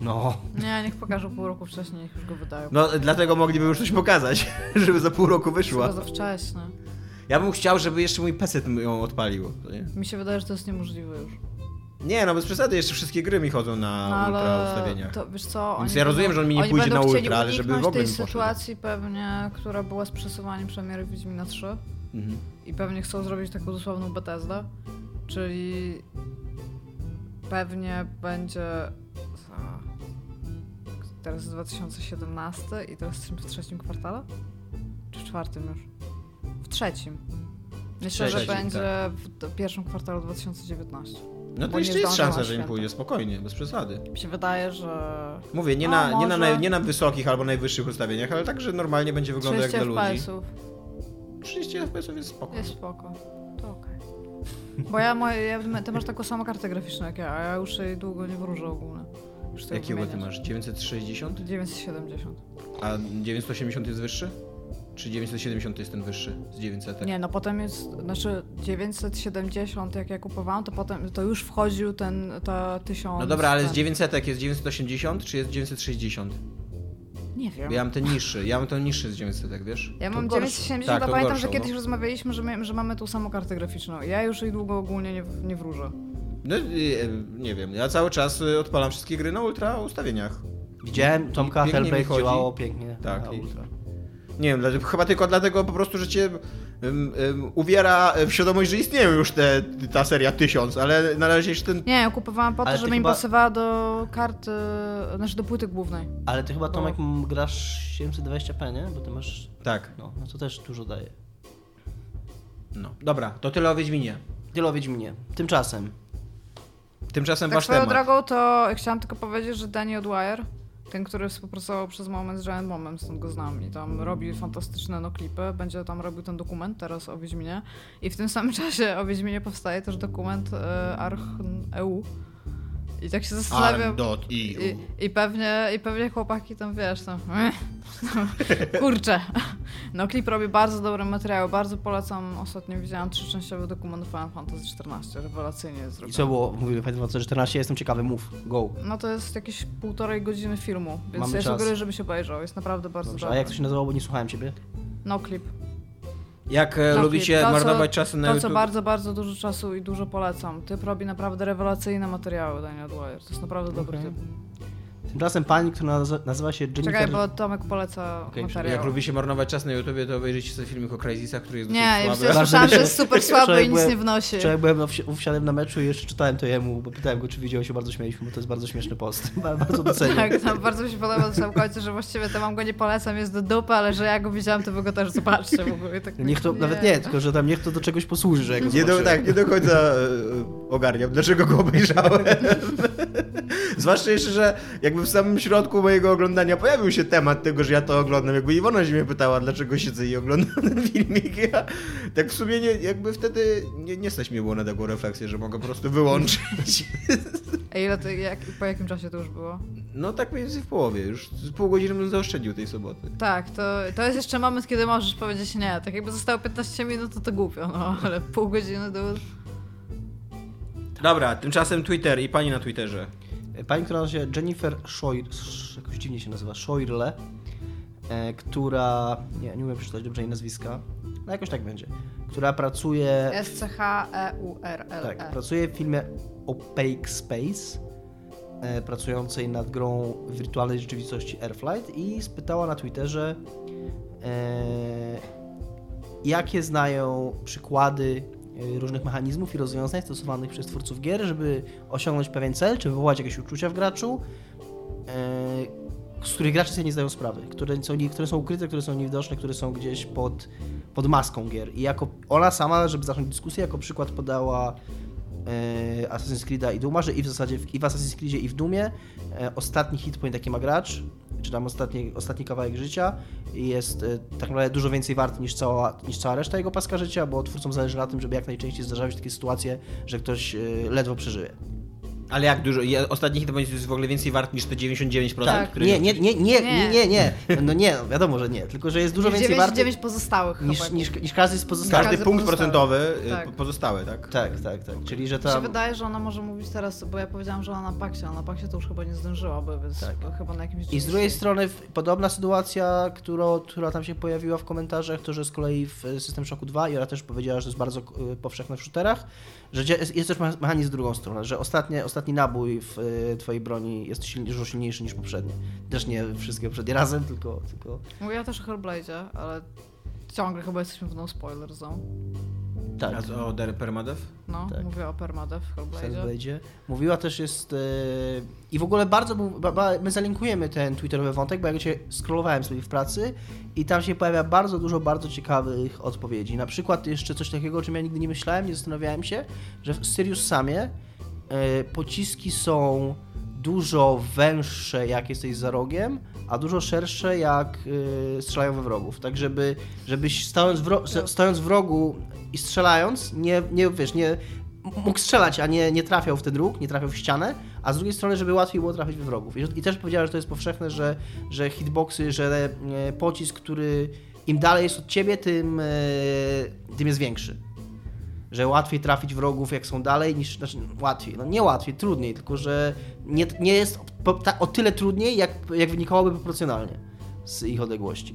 No. Nie, niech pokażą pół roku wcześniej, niech już go wydają. No, dlatego mogliby już coś pokazać, żeby za pół roku wyszła. Chyba za wcześnie. Ja bym chciał, żeby jeszcze mój PC ją odpalił. Nie? Mi się wydaje, że to jest niemożliwe już. nie, no bez przesady, jeszcze wszystkie gry mi chodzą na No, ultra ustawieniach. to wiesz co, Więc ja rozumiem, że on mi nie pójdzie na ultra, ale żeby w ogóle tej sytuacji pewnie, która była z przesuwaniem premiery Wiedźmina 3 Mhm. i pewnie chcą zrobić taką dosłowną Bethesdę, czyli pewnie będzie teraz jest 2017 i teraz w trzecim kwartale? Czy w czwartym już? Trzecim. Myślę, że trzecim, będzie tak. w pierwszym kwartale 2019. No to nie jeszcze jest szansa, że im pójdzie spokojnie, bez przesady. Mi się wydaje, że Mówię, nie A, na, nie, na, naj- nie na wysokich albo najwyższych ustawieniach, ale tak, że normalnie będzie wyglądał jak 30 dla ludzi. FPS-ów 30 FPS jest spoko. jest spoko. To okej. Bo ja, moje, ja, ty masz taką samą kartę graficzną jak ja, a ja już jej długo nie wróżę ogólnie. Jakiego ty masz? 960? 970. A 980 jest wyższy? Czy 970 jest ten wyższy z 900? Nie, no potem jest, znaczy 970 jak ja kupowałam, to potem to już wchodził ten, ta 1000. No dobra, ale z ten- 900 jest 980 czy jest 960? Nie wiem. Bo ja mam ten niższy, ja mam ten niższy z 900, wiesz? Ja mam gorszą. 970, Tak, a to pamiętam, gorszą, że kiedyś no. rozmawialiśmy, że, my, że mamy tą samą kartę graficzną. Ja już jej długo ogólnie nie, nie wróżę. No y, y, nie wiem, ja cały czas y, odpalam wszystkie gry na ultra ustawieniach. Widziałem, Tomka Hellblade działało pięknie. Tak, na i- ultra. Nie wiem, dlatego, chyba tylko dlatego po prostu, że cię ym, ym, uwiera w świadomość, że istnieją już te, ta seria 1000, ale na razie jeszcze ten... Nie, ja kupowałam po to, Ale żeby mi chyba- pasowała do karty, znaczy do płyty głównej. Ale ty chyba, No. Tomek, m, grasz 720p, nie? Bo ty masz... Tak, No, no to też dużo daje. no. Dobra, to tyle o Wiedźminie. Tyle o Wiedźminie. Tymczasem Tymczasem Tak wasz swoją temat. drogą to chciałam tylko powiedzieć, że Danny O'Dwyer, ten, który współpracował przez moment z Giant Bombem, stąd go znam. I tam robi fantastyczne no klipy, będzie tam robił ten dokument teraz o Wiedźminie. I w tym samym czasie o Wiedźminie powstaje też dokument e, Arch EU i tak się zastanawiam... I, I pewnie, I pewnie chłopaki tam wiesz, tam. Kurczę. No klip robi bardzo dobre materiały, bardzo polecam. Ostatnio widziałam trzyczęściowy dokument Final Fantasy XIV, rewelacyjnie jest I zrobiony. co było? Mówili Final Fantasy 14, jestem ciekawy, mów, go. No to jest jakieś półtorej godziny filmu, więc Mamy ja czas. sugeruję, żebyś obejrzał. Jest naprawdę bardzo Dobrze, dobry. a jak to się nazywało, bo nie słuchałem ciebie? No klip. Jak e, No, lubicie to, co- marnować czasy na To, YouTube? co bardzo, bardzo dużo czasu i dużo polecam. Typ robi naprawdę rewelacyjne materiały, Daniel Dwyer. To jest naprawdę dobry Okej. typ. Tymczasem pani, która nazywa, się Jennifer... Czekaj, bo Tomek poleca Okej, materiał. Jak lubicie marnować czas na YouTubie, to obejrzyjcie sobie filmik o Crazysach, który jest dosyć Nie, ja słaby. ja słyszałam, że jest super słaby i nic byłem- nie wnosi. Wczoraj byłem wsiadłem na meczu i jeszcze czytałem to jemu, bo pytałem go, czy widział się, bardzo śmieliśmy, bo to jest bardzo śmieszny post. bardzo doceniam. Tak, tam bardzo mi się podoba na samym końcu, że właściwie to mam go nie polecam, jest do dupy, ale że ja go widziałem, to wy go też zobaczcie w ogóle. Tak Niech to, nawet nie, tylko że tam niech to do czegoś posłuży, że jak go Nie do, tak, nie do końca e, ogarniam, dlaczego go obejrzałem. Zwłaszcza jeszcze, że jakby w samym środku mojego oglądania pojawił się temat tego, że ja to oglądam. Jakby Iwona się mnie pytała, dlaczego siedzę i oglądam ten filmik. Ja, tak w sumie nie, jakby wtedy nie, nie stać mnie było na taką refleksję, że mogę po prostu wyłączyć. A ile to, jak, po jakim czasie to już było? No tak mniej więcej w połowie, już z pół godziny bym zaoszczędził tej soboty. Tak, to, to jest jeszcze moment, kiedy możesz powiedzieć nie. Tak jakby zostało 15 minut, to to głupio, no, ale pół godziny to... Dobra, tymczasem Twitter i pani na Twitterze. Pani, która nazywa się Jennifer Shoir, jakoś dziwnie się nazywa, Shoirle, e, która, nie, nie umiem przeczytać dobrze jej nazwiska, no jakoś tak będzie, która pracuje, E S-C-H-E-U-R-L-E. tak, pracuje w filmie Opaque Space, e, pracującej nad grą wirtualnej rzeczywistości Airflight i spytała na Twitterze, e, jakie znają przykłady e, różnych mechanizmów i rozwiązań stosowanych przez twórców gier, żeby osiągnąć pewien cel, czy wywołać jakieś uczucia w graczu, e, z których gracze sobie nie zdają sprawy, które są, które są ukryte, które są niewidoczne, które są gdzieś pod, pod maską gier. I jako ona sama, żeby zacząć dyskusję, jako przykład podała e, Assassin's Creed'a i Duma, że i w zasadzie w, i w Assassin's Creedzie i w Dumie ostatni hit point jaki ma gracz, czy tam ostatni, ostatni kawałek życia jest e, tak naprawdę dużo więcej wart niż cała, niż cała reszta jego paska życia, bo twórcom zależy na tym, żeby jak najczęściej zdarzały się takie sytuacje, że ktoś e, ledwo przeżyje. Ale jak dużo? Ostatni hit jest w ogóle więcej wart niż te 99%, Tak. które Nie, nie, nie, nie, Nie. nie, nie, nie. No nie, no wiadomo, że nie. Tylko, że jest dużo więcej wart 99 pozostałych niż, chyba. niż, niż każdy z pozostałych. Każdy Każdy punkt procentowy y, Tak. po- pozostały, tak? Tak, tak, tak. Czyli, że Mi się wydaje, że ona może mówić teraz, bo ja powiedziałam, że ona na paksie, a na paksie to już chyba nie zdążyłaby, więc Tak. chyba na jakimś... I z drugiej strony podobna sytuacja, którą, która tam się pojawiła w komentarzach, to że z kolei w e, System Shocku 2 i ona też powiedziała, że to jest bardzo e, powszechne w shooterach, że jest, też mecha- mechanizm w drugą stronę, że ostatnie, ostatni nabój w e, twojej broni jest silni- dużo silniejszy niż poprzedni. Też nie wszystkie poprzednie razem, tylko... tylko... Ja też o Hellblade'zie, ale ciągle chyba jesteśmy w no spoiler zone. Tak. A co, o Der Permadev? No, Tak. mówię o Permadeath w Hellblade'zie. Mówiła też jest... E, I w ogóle bardzo... był- Ba, ba, my zalinkujemy ten twitterowy wątek, bo ja go cię scrollowałem sobie w pracy i tam się pojawia bardzo dużo bardzo ciekawych odpowiedzi. Na przykład jeszcze coś takiego, o czym ja nigdy nie myślałem, nie zastanawiałem się, że w Sirius Samie e, pociski są dużo węższe, jak jesteś za rogiem, a dużo szersze, jak e, strzelają we wrogów. Tak, żeby, żebyś stojąc w, ro, stojąc w rogu i strzelając, nie, nie wiesz, nie mógł strzelać, a nie, nie trafiał w ten róg, nie trafiał w ścianę, a z drugiej strony, żeby łatwiej było trafić we wrogów. I, i też powiedziała, że to jest powszechne, że, że hitboxy, że e, pocisk, który im dalej jest od ciebie, tym, e, tym jest większy. Że łatwiej trafić wrogów, jak są dalej, niż. Znaczy, łatwiej. No nie łatwiej, trudniej, tylko że nie, nie jest ta, o tyle trudniej, jak, jak wynikałoby proporcjonalnie z ich odległości.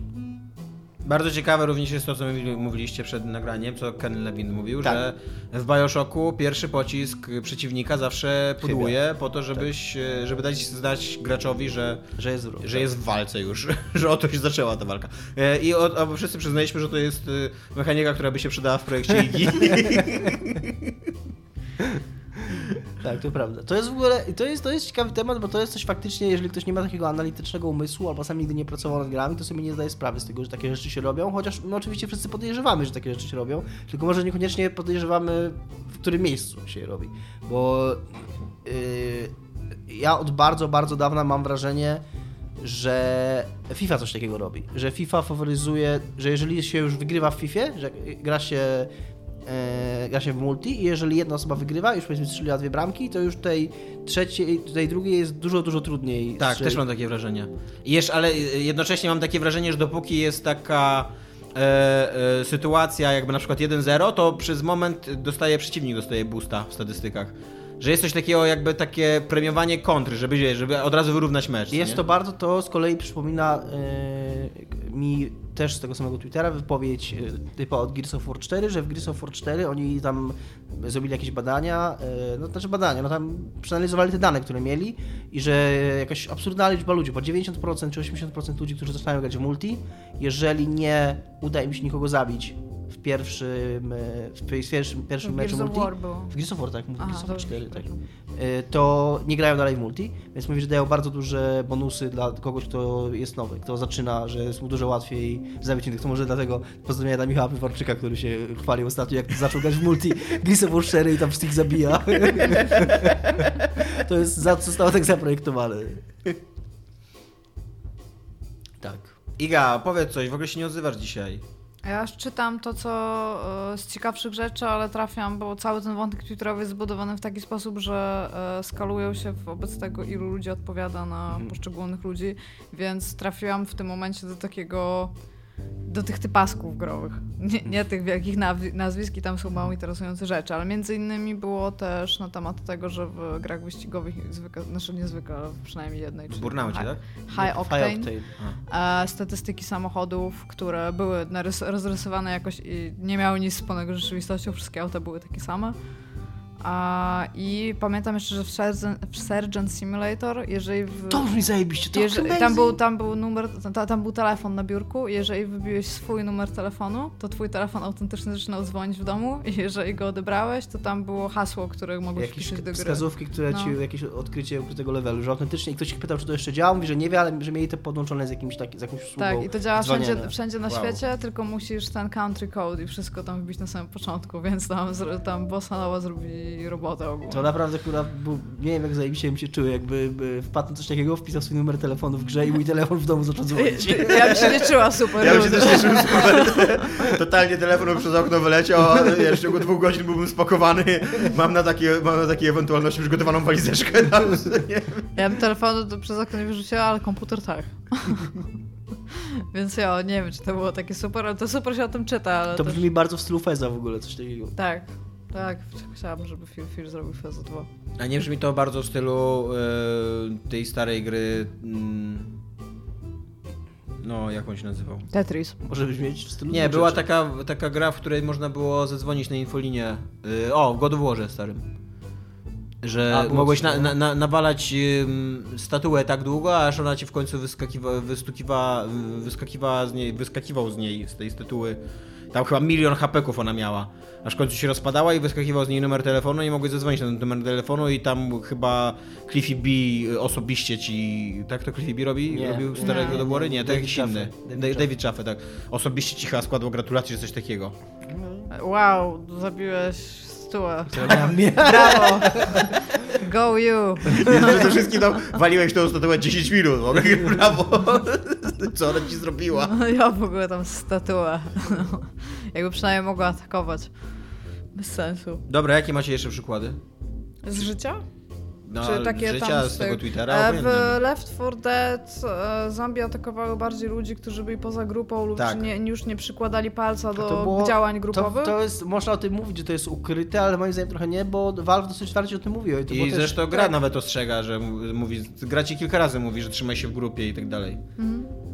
Bardzo ciekawe również jest to, co mówiliście przed nagraniem, co Ken Levin mówił, Tak. że w Bioshocku pierwszy pocisk przeciwnika zawsze pudłuje po to, żebyś, e, żeby dać znać graczowi, że, Że jest wróg. że jest w walce już, że oto się zaczęła ta walka. E, I o, o, wszyscy przyznaliśmy, że to jest e, mechanika, która by się przydała w projekcie IGI. Tak, to prawda. To jest w ogóle, to jest, to jest ciekawy temat, bo to jest coś faktycznie, jeżeli ktoś nie ma takiego analitycznego umysłu, albo sam nigdy nie pracował nad grami, to sobie nie zdaje sprawy z tego, że takie rzeczy się robią, chociaż my oczywiście wszyscy podejrzewamy, że takie rzeczy się robią, tylko może niekoniecznie podejrzewamy, w którym miejscu się je robi. Bo yy, ja od bardzo, bardzo dawna mam wrażenie, że FIFA coś takiego robi. Że FIFA faworyzuje, że jeżeli się już wygrywa w FIFA, że gra się, e, gra się w multi i jeżeli jedna osoba wygrywa, już powiedzmy strzeliła dwie bramki, to już tej trzeciej, tej drugiej jest dużo, dużo trudniej. Tak, strzelić. też mam takie wrażenie. I jeszcze, ale jednocześnie mam takie wrażenie, że dopóki jest taka e, e, sytuacja jakby na przykład 1-0, to przez moment dostaje przeciwnik, dostaje boosta w statystykach. Że jest coś takiego jakby takie premiowanie kontry, żeby, żeby od razu wyrównać mecz. Jest nie? to bardzo, to z kolei przypomina e, mi też z tego samego Twittera wypowiedź e, typa od Gears of War 4, że w Gears of War 4 oni tam zrobili jakieś badania, e, no znaczy badania, no tam przeanalizowali te dane, które mieli i że jakaś absurdalna liczba ludzi, po 90% czy 80% ludzi, którzy zaczynają grać w multi, jeżeli nie uda im się nikogo zabić w pierwszym, e, w pierwszym, pierwszym W meczu multi, było. w Gears of War, tak, mówię, Aha, Gears of War to 4, już tak. Y, to nie grają dalej w multi, więc mówi, że dają bardzo duże bonusy dla kogoś, kto jest nowy, kto zaczyna, że jest mu dużo łatwiej zabić innych. To może dlatego pozdrowienia dla Michała Pywarczyka, który się chwalił ostatnio, jak zaczął grać w multi Gears of War 4 i tam wszystkich zabija. to jest, za, zostało tak zaprojektowane. Tak. Iga, powiedz coś, w ogóle się nie odzywasz dzisiaj. Ja czytam to, co e, z ciekawszych rzeczy, ale trafiam, bo cały ten wątek Twitterowy jest zbudowany w taki sposób, że e, skalują się wobec tego, ilu ludzi odpowiada na Mhm. poszczególnych ludzi, więc trafiłam w tym momencie do takiego, do tych typasków growych. Nie, nie tych wielkich nazwi- nazwisk i tam są mało interesujące rzeczy, ale między innymi było też na temat tego, że w grach wyścigowych zwykle, znaczy niezwykle, przynajmniej jednej, W Burnaucie, high, tak? high Octane, Octane. e, statystyki samochodów, które były rozrysowane jakoś i nie miały nic wspólnego z rzeczywistością, wszystkie auta były takie same. A, I pamiętam jeszcze, że w Sergeant, w Sergeant Simulator, jeżeli w, To brzmi zajebiście, to jeżeli, tam, był, tam był numer, ta, tam był telefon na biurku, jeżeli wybiłeś swój numer telefonu, to twój telefon autentycznie zaczynał dzwonić w domu i jeżeli go odebrałeś, to tam było hasło, które mogłeś Jakieś wpisać do gry. wskazówki, które No. ci, jakieś odkrycie ukrytego levelu, że autentycznie i ktoś ich pytał, czy to jeszcze działa, mówi, że nie wie, ale że mieli to podłączone z, jakimś taki, z jakąś usługą Tak, i to działa wszędzie, dzwonienia. wszędzie na Wow. świecie, tylko musisz ten country code i wszystko tam wbić na samym początku, więc tam, tam Bossa Nowa zrobi robotę ogólnie. To naprawdę kurwa, był, nie wiem jak zajebiście bym się czuł, jakby by wpadł coś takiego, wpisał swój numer telefonu w grze i mój telefon w domu zaczął dzwonić. Ja bym się nie czuła super. Ja bym się też cieszył super. Totalnie telefon przez okno wyleciał, a ja w ciągu dwóch godzin byłbym spakowany. Mam na takie, mam na takie ewentualności przygotowaną walizeczkę. Nie? Ja bym telefonu przez okno nie wyrzuciła, ale komputer tak. Więc ja nie wiem, czy to było takie super, ale to super się o tym czyta, ale To też- brzmi bardzo w stylu Feza w ogóle, coś takiego. Tak, tak. Chciałabym, żeby Phil Fish zrobił Feza 2. A nie brzmi to bardzo w stylu e, tej starej gry. Mm, no, jak on się nazywał? Tetris. Może brzmieć w stylu Nie, była taka, taka gra, w której można było zadzwonić na infolinię. Y, O, w God of Warze starym. Że A, mogłeś na, na, na, nawalać ym, statuę tak długo, aż ona ci w końcu wyskakiwa, wystukiwa, wyskakiwała z niej, wyskakiwał z niej, z tej statuły. Tam chyba milion hapeków ona miała. Aż w końcu się rozpadała i wyskakiwał z niej numer telefonu i mogłeś zadzwonić na ten numer telefonu i tam chyba Cliffy B osobiście ci... Tak to Cliffy B robi? Nie, Robił starego nie, do Bory? nie, to David jakiś inny. David. David Chaffee, tak. Osobiście ci chyba składał gratulacje, czy coś takiego. Wow, zabiłeś mnie- Brawo! Go you! Przede wszystkim tam waliłeś tą statuę 10 minut, ogóle brawo. Co ona ci zrobiła? No, ja w ogóle tam statuę. No, jakby przynajmniej mogła atakować. Bez sensu. Dobra, jakie macie jeszcze przykłady? Z życia? No, Czy takie życia, tam z tego Twittera, E. W Left 4 Dead e, zombie atakowały bardziej ludzi, którzy byli poza grupą lub Tak. nie, już nie przykładali palca do To było- działań To, grupowych. to jest, można o tym mówić, że to jest ukryte, ale moim zdaniem trochę nie, bo Valve dosyć otwarcie o tym mówiło. I, to I też, zresztą gra tak. nawet ostrzega, że mówi, gra ci kilka razy mówi, że trzymaj się w grupie i tak dalej.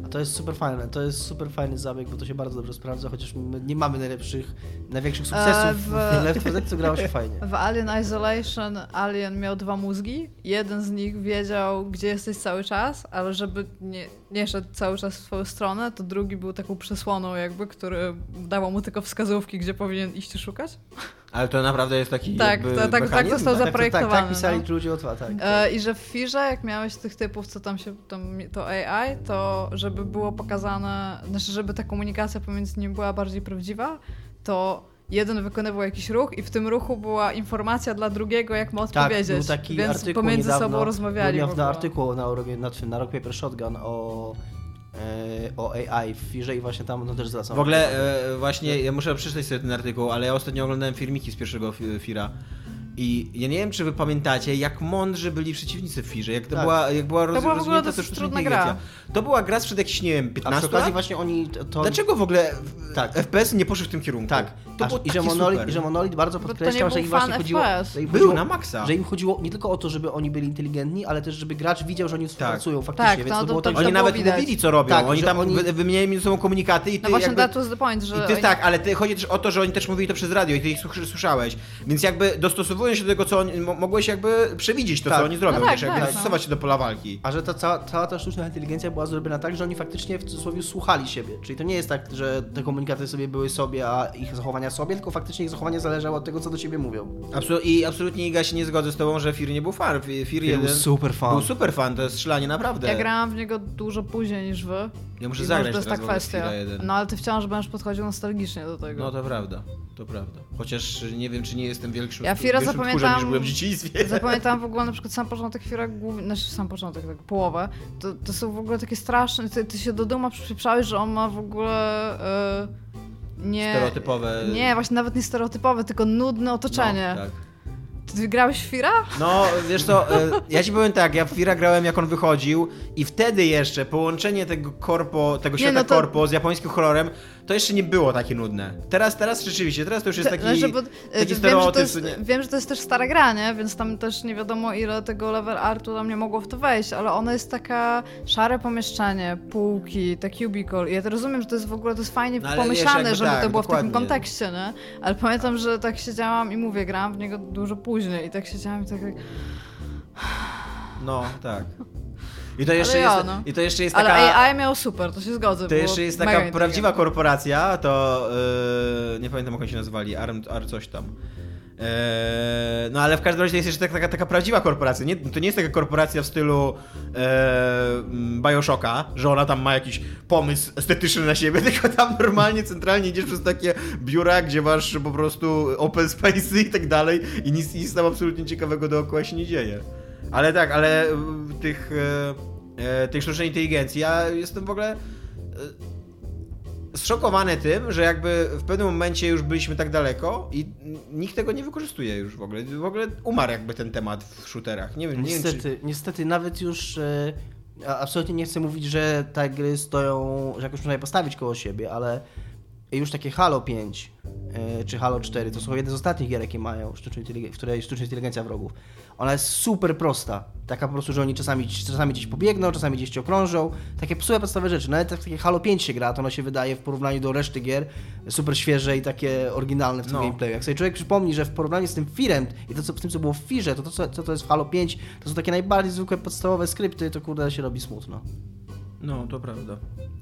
A to jest super fajne, to jest super fajny zabieg, bo to się bardzo dobrze sprawdza, chociaż my nie mamy najlepszych, największych sukcesów E, w, Left 4 Dead, co grało się fajnie. W Alien Isolation Alien miał dwa mózgi. Jeden z nich wiedział, gdzie jesteś cały czas, ale żeby nie, nie szedł cały czas w twoją stronę, to drugi był taką przesłoną jakby, który dawał mu tylko wskazówki, gdzie powinien iść i szukać. Ale to naprawdę jest taki Tak, jakby to- tak- tak został Tak, tak, tak, zaprojektowany, tak pisali no. ludzie od tak. E, I że w Firze, jak miałeś tych typów, co tam się, tam, to AI, to żeby było pokazane, znaczy żeby ta komunikacja pomiędzy nimi była bardziej prawdziwa, to jeden wykonywał jakiś ruch i w tym ruchu była informacja dla drugiego, jak ma Tak, odpowiedzieć. był taki Więc artykuł pomiędzy niedawno, sobą rozmawiali. Był niedawno artykuł na, Rock- na, Rock Paper Shotgun o, e, o AI w firze i właśnie tam no też zwracam W ogóle e, właśnie, ja muszę przeczytać sobie ten artykuł, ale ja ostatnio oglądałem filmiki z pierwszego fi- Fira. I ja nie wiem, czy wy pamiętacie, jak mądrzy byli przeciwnicy w Firze, jak to Tak. była, jak była, roz, była w ogóle rozwinięta dosyć sztuczna gra. To była gra sprzed jakichś, nie wiem, A 15 przy okazji lat? właśnie oni to... Dlaczego w ogóle Tak. FPS nie poszły w tym kierunku? Tak, To A, było i, że Monolith. I że Monolith bardzo to podkreślał, że im właśnie chodziło, że im Był chodziło, na maksa. że im chodziło nie tylko o to, żeby oni byli inteligentni, ale też, żeby gracz widział, że oni współpracują faktycznie, Tak, więc no to to- było to- tak, to Oni było nawet mówili, co robią. Tak, oni tam oni- wy- wymieniali między sobą komunikaty i ty No właśnie, jakby... that was the point, że I to oni- tak, ale ty, chodzi też o to, że oni też mówili to przez radio i ty ich słyszałeś. Więc jakby dostosowując się do tego, co oni, mo- mogłeś jakby przewidzieć to, Tak. co oni zrobią, No tak, wiesz, jakby tak, dostosować się do pola walki. A że ta cała, cała ta sztuczna inteligencja była zrobiona tak, że oni faktycznie w cudzysłowie słuchali siebie. Czyli to nie jest tak, że te komunikaty sobie były sobie, a ich zachowania sobie, tylko faktycznie ich zachowanie zależało od tego, co do siebie mówią. Absol- I absolutnie Iga się nie zgodzę z tobą, że Fir nie był fan. Fir, Fir był jeden super fan. Był super fan, to jest strzelanie naprawdę. Ja grałam w niego dużo później niż wy. Ja muszę I zagrać może to jest ta kwestia. Jeden. No ale ty wciąż będziesz podchodził nostalgicznie do tego. No to prawda, to prawda. Chociaż nie wiem, czy nie jestem większym, Ja Fira zapamiętam- tchórzem niż byłem w dzieciństwie. Zapamiętałam w ogóle na przykład sam początek głównie, znaczy sam początek, tak połowę, to, to są w ogóle takie straszne, ty, ty się do duma przypieprzałeś, że on ma w ogóle e, nie... Stereotypowe. Nie, właśnie nawet nie stereotypowe, tylko nudne otoczenie. No, tak. Ty grałeś w Fira? No, wiesz co, e, ja ci powiem tak, ja w Fira grałem jak on wychodził i wtedy jeszcze połączenie tego korpo, tego Nie, świata no to- korpo z japońskim horrorem, to jeszcze nie było takie nudne. Teraz, teraz rzeczywiście, teraz to już jest taki, Znaczy, bo, e, taki wiem, że to stereotyp, jest, wiem, że to jest też stara gra, nie? Więc tam też nie wiadomo ile tego level artu tam nie mogło w to wejść, ale ona jest taka szare pomieszczenie, półki, ta cubicle. I ja to rozumiem, że to jest w ogóle to jest fajnie No, żeby tak, to było w takim dokładnie. kontekście, nie? Ale pamiętam, że tak siedziałam i mówię, grałam w niego dużo później i tak siedziałam i tak... tak No, tak. I to jeszcze ja, jest, no. i to jeszcze jest ale taka... AI miał super, to się zgodzę. To jeszcze jest taka prawdziwa korporacja, to yy, nie pamiętam jak oni się nazywali, Arm, Ar coś tam. Eee, no ale w każdym razie jest jeszcze taka, taka, taka prawdziwa korporacja. Nie, to nie jest taka korporacja w stylu e, mm, Bioshocka, że ona tam ma jakiś pomysł estetyczny na siebie, tylko tam normalnie centralnie idziesz przez takie biura, gdzie masz po prostu open space i tak dalej i nic, nic tam absolutnie ciekawego dookoła się nie dzieje. Ale tak, ale e, tych, e, e, tej sztucznej inteligencji, ja jestem w ogóle e, zszokowany tym, że jakby w pewnym momencie już byliśmy tak daleko i nikt tego nie wykorzystuje już w ogóle. W ogóle umarł jakby ten temat w shooterach. Nie wiem, nie wiem czy... Niestety, niestety nawet już e, absolutnie nie chcę mówić, że te gry stoją, że jakoś można je postawić koło siebie, ale już takie Halo 5 e, czy Halo 4 to są jedne z ostatnich gier, jakie mają, sztuczną inteligen- w której sztuczna inteligencja wrogów. Ona jest super prosta. Taka po prostu, że oni czasami, czasami gdzieś pobiegną, czasami gdzieś cię okrążą. Takie psułe podstawowe rzeczy. Nawet jak takie Halo 5 się gra, to ono się wydaje w porównaniu do reszty gier super świeże i takie oryginalne w tym No. gameplayu. Jak sobie człowiek przypomni, że w porównaniu z tym Firem i to, co, z tym, co było w Firze, to to, co, co to jest w Halo 5, to są takie najbardziej zwykłe podstawowe skrypty, to kurde się robi smutno. No, to prawda.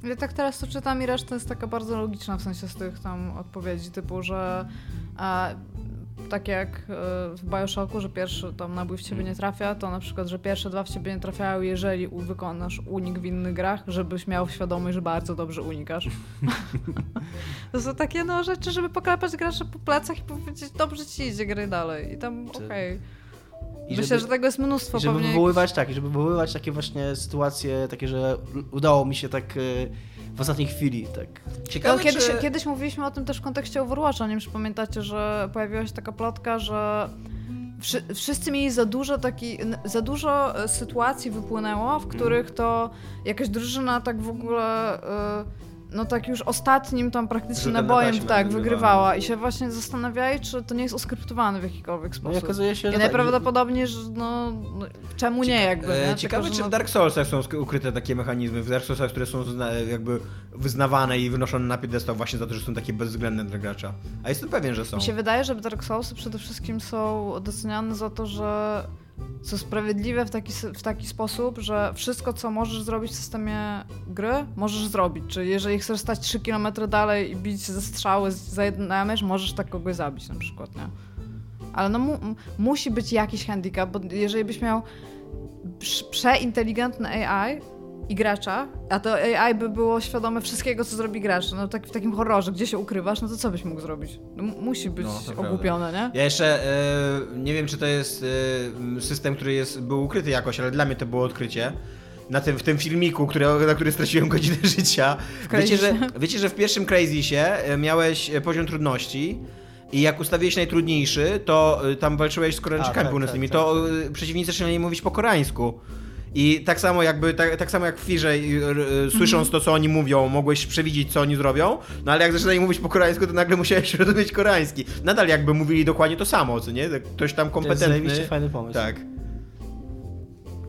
Ja tak teraz to czytam i reszta jest taka bardzo logiczna w sensie z tych tam odpowiedzi, typu, że e, tak jak e, w Bioshocku, że pierwszy tam nabój w ciebie nie trafia, to na przykład, że pierwsze dwa w ciebie nie trafiają, jeżeli wykonasz unik w innych grach, żebyś miał świadomość, że bardzo dobrze unikasz. to są takie no rzeczy, żeby poklepać gracza po plecach i powiedzieć, dobrze ci idzie, graj dalej. I tam okej. I Myślę, że tego jest mnóstwo I żeby pewnie. wywoływać, tak, i żeby wywoływać takie właśnie sytuacje, takie, że udało mi się tak e, w ostatniej chwili, tak. No, Ciekawe, kiedyś, czy... kiedyś mówiliśmy o tym też w kontekście Overwatcha. Nie wiem, czy pamiętacie, że pojawiła się taka plotka, że wszy, wszyscy mieli za dużo taki, za dużo e, sytuacji wypłynęło, w których to jakaś drużyna tak w ogóle e, no tak już ostatnim tam praktycznie Rzutem na nabojem tak wygrywała. i się właśnie zastanawiali, czy to nie jest oskryptowane w jakikolwiek No i sposób. okazuje się, I że tak, najprawdopodobniej, że no, czemu nie jakby, E, nie? Ciekawe, Tylko, czy no- w Dark Soulsach są ukryte takie mechanizmy, w Dark Soulsach, które są jakby wyznawane i wynoszone na piedestał właśnie za to, że są takie bezwzględne dla gracza. A jestem pewien, że są. Mi się wydaje, że Dark Soulsy przede wszystkim są doceniane za to, że są sprawiedliwe w taki, w taki sposób, że wszystko, co możesz zrobić w systemie gry, możesz zrobić. Czyli jeżeli chcesz stać 3 km dalej i bić ze strzały za jeden damage, możesz tak kogoś zabić na przykład, nie? Ale no mu, musi być jakiś handicap, bo jeżeli byś miał prz- przeinteligentny AI i gracza, a to AI by było świadome wszystkiego, co zrobi gracz, no tak w takim horrorze, gdzie się ukrywasz, no to co byś mógł zrobić? No, mu- musi być No, to prawda. ogłupione, nie? Ja jeszcze e, nie wiem, czy to jest e, system, który jest, był ukryty jakoś, ale dla mnie to było odkrycie. Na tym, w tym filmiku, który, na który straciłem godzinę życia. Wiecie że, wiecie, że w pierwszym Crazysie e, miałeś poziom trudności i jak ustawiłeś najtrudniejszy, to tam walczyłeś z Koreańczykami tak, północnymi, tak, to e, przeciwnicy zaczynali mówić po koreańsku. I tak samo jakby, tak, tak samo jak w Firze, y, słysząc to, co oni mówią, mogłeś przewidzieć, co oni zrobią, no ale jak zaczynali mówić po koreańsku, to nagle musiałeś rozumieć koreański. Nadal jakby mówili dokładnie to samo, co nie? Tak Ktoś tam To jest kompetentny... fajny pomysł. Tak.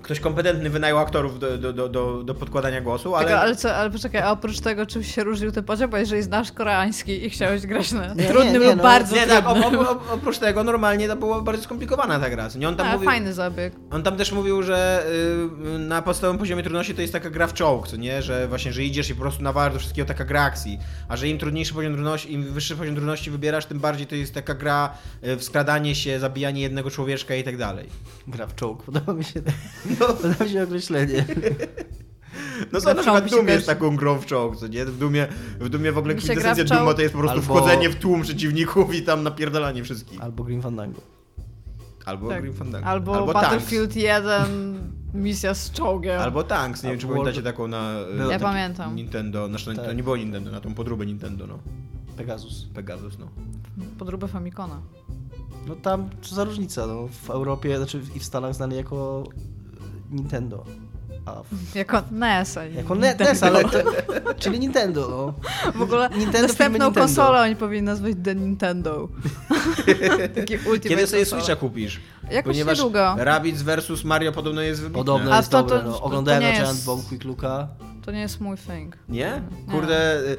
Ktoś kompetentny wynajął aktorów do, do, do, do, do podkładania głosu, ale... Tylko, ale co, ale poczekaj, a oprócz tego czym się różnił ten poziom, bo jeżeli znasz koreański i chciałeś grać na Nie, trudnym nie, nie, lub no, bardzo Nie, tak, trudnym. o, o, o, oprócz tego normalnie to było bardzo skomplikowana ta gra. Nie, on tam A, mówił, fajny zabieg. On tam też mówił, że y, na podstawowym poziomie trudności to jest taka gra w czołg, co nie? Że właśnie, że idziesz i po prostu nawalasz do wszystkiego taka gra akcji. A że im trudniejszy poziom trudności, im wyższy poziom trudności wybierasz, tym bardziej to jest taka gra y, w skradanie się, zabijanie jednego człowieczka i tak dalej. Gra w czołg, podoba mi się, podoba mi się określenie. No co na w przykład Doom jest taką grą w czołg, co nie? W Dumie, w Dumie w ogóle kwintesencja Duma to jest po prostu Albo- wchodzenie w tłum przeciwników i tam napierdalanie wszystkich. Albo Green Fandango. Albo Tak. Grim Fandango. Albo, Tanks. Battlefield 1 misja z czołgiem. Albo Tanks, nie wiem czy Albo pamiętacie taką na... Był Ja taki pamiętam. Nintendo, znaczy Tak. to nie było Nintendo, na tą podróbę Nintendo, no. Pegasus. Pegasus, no. Podróbę Famicona. No tam, co za różnica, no w Europie, znaczy i w Stanach znany jako Nintendo. A w, Jako NES, a nie jako Ne- NES, ale to, czyli Nintendo, no. W ogóle Nintendo, następną Nintendo. konsolę oni powinni nazwać The Nintendo. Taki ultimate Kiedy sobie konsola. Switcha kupisz? Jakoś Ponieważ niedługo. Rabbids vs Mario podobno jest wybitne. Podobno A jest to- dobre, to- no. to Oglądałem nie na Giant jest- Bomb Quick Luka. To nie jest mój thing. Nie? Kurde... y,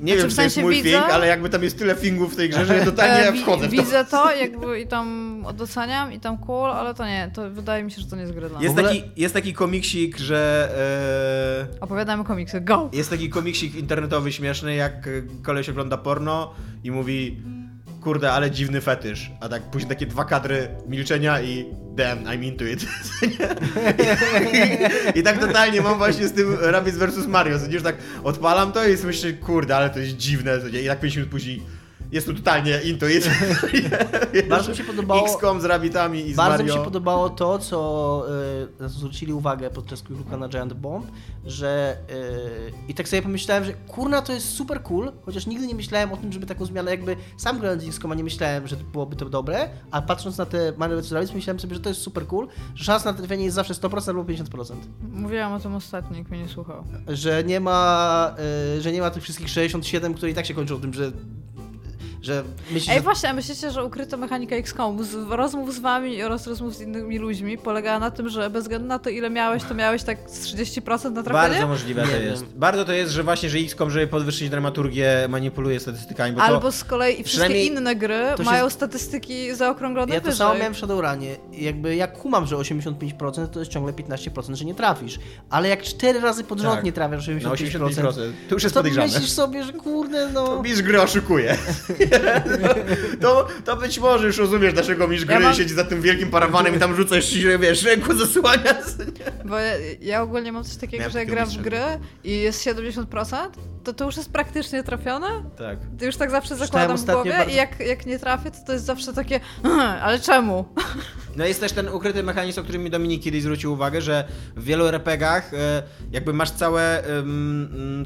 Nie Znaczy, wiem, czy to jest mój widzę- thing, ale jakby tam jest tyle thingów w tej grze, że ja totalnie E, wi- wchodzę w to. Widzę to jakby i tam doceniam i tam cool, ale to nie, to wydaje mi się, że to nie jest gra dla. Jest, ogóle- taki, jest taki komiksik, że... E, Opowiadamy komiksy, go! jest taki komiksik internetowy śmieszny, jak koleś ogląda porno i mówi kurde, ale dziwny fetysz. A tak później takie dwa kadry milczenia i damn, I'm into it. I tak totalnie mam właśnie z tym Rabbids vs Mario. Że tak odpalam to i myślę, kurde, ale to jest dziwne. I tak 5 minut później jest tu totalnie into it. Bardzo mi się podobało- XCOM z Rabbitami i z Bardzo Mario. mi się podobało to, co y, zwrócili uwagę podczas Looka na Giant Bomb, że y, i tak sobie pomyślałem, że kurna to jest super cool, chociaż nigdy nie myślałem o tym, żeby taką zmianę jakby sam grając z XCOM, a nie myślałem, że byłoby to dobre, a patrząc na te Mario vs. Rabbids myślałem sobie, że to jest super cool, że szansa na trafienie jest zawsze 100% albo 50%. Mówiłam o tym ostatnio, nikt mnie nie słuchał. Że nie ma, y, że nie ma tych wszystkich 67, które i tak się kończą tym, że że myślisz, Ej, że właśnie, a myślicie, że ukryta mechanika XCOM z rozmów z wami oraz rozmów z innymi ludźmi polegała na tym, że bez względu na to, ile miałeś, to miałeś tak z 30% na trafienie? Bardzo możliwe Nie to wiem. jest. Bardzo to jest, że właśnie, że XCOM, żeby podwyższyć dramaturgię, manipuluje statystykami, bo Albo to... z kolei wszystkie przynajmniej inne gry to się- mają statystyki zaokrąglone Ja to wyżej. samo miałem w Shadowrunie. Jakby jak kumam, że 85% to jest ciągle 15%, że nie trafisz. Ale jak 4 razy pod rząd Tak. nie trafiasz Na 85%, 85%. To już jest to podejrzane. myślisz sobie, że kurde, no... Mistrz gry oszukuje. to, to być może już rozumiesz, dlaczego mistrz Ja gry mam- siedzi za tym wielkim parawanem i tam rzucasz się, wiesz, ręku zasłania. Bo ja, ja ogólnie mam coś takiego, Miałem że gram w gry i jest 70%, to to już jest praktycznie trafione. Tak. To już tak zawsze zakładam w głowie bardzo- i jak, jak nie trafię, to to jest zawsze takie ale czemu? No jest też ten ukryty mechanizm, o którym mi Dominik kiedyś zwrócił uwagę, że w wielu RPGach e, jakby masz całe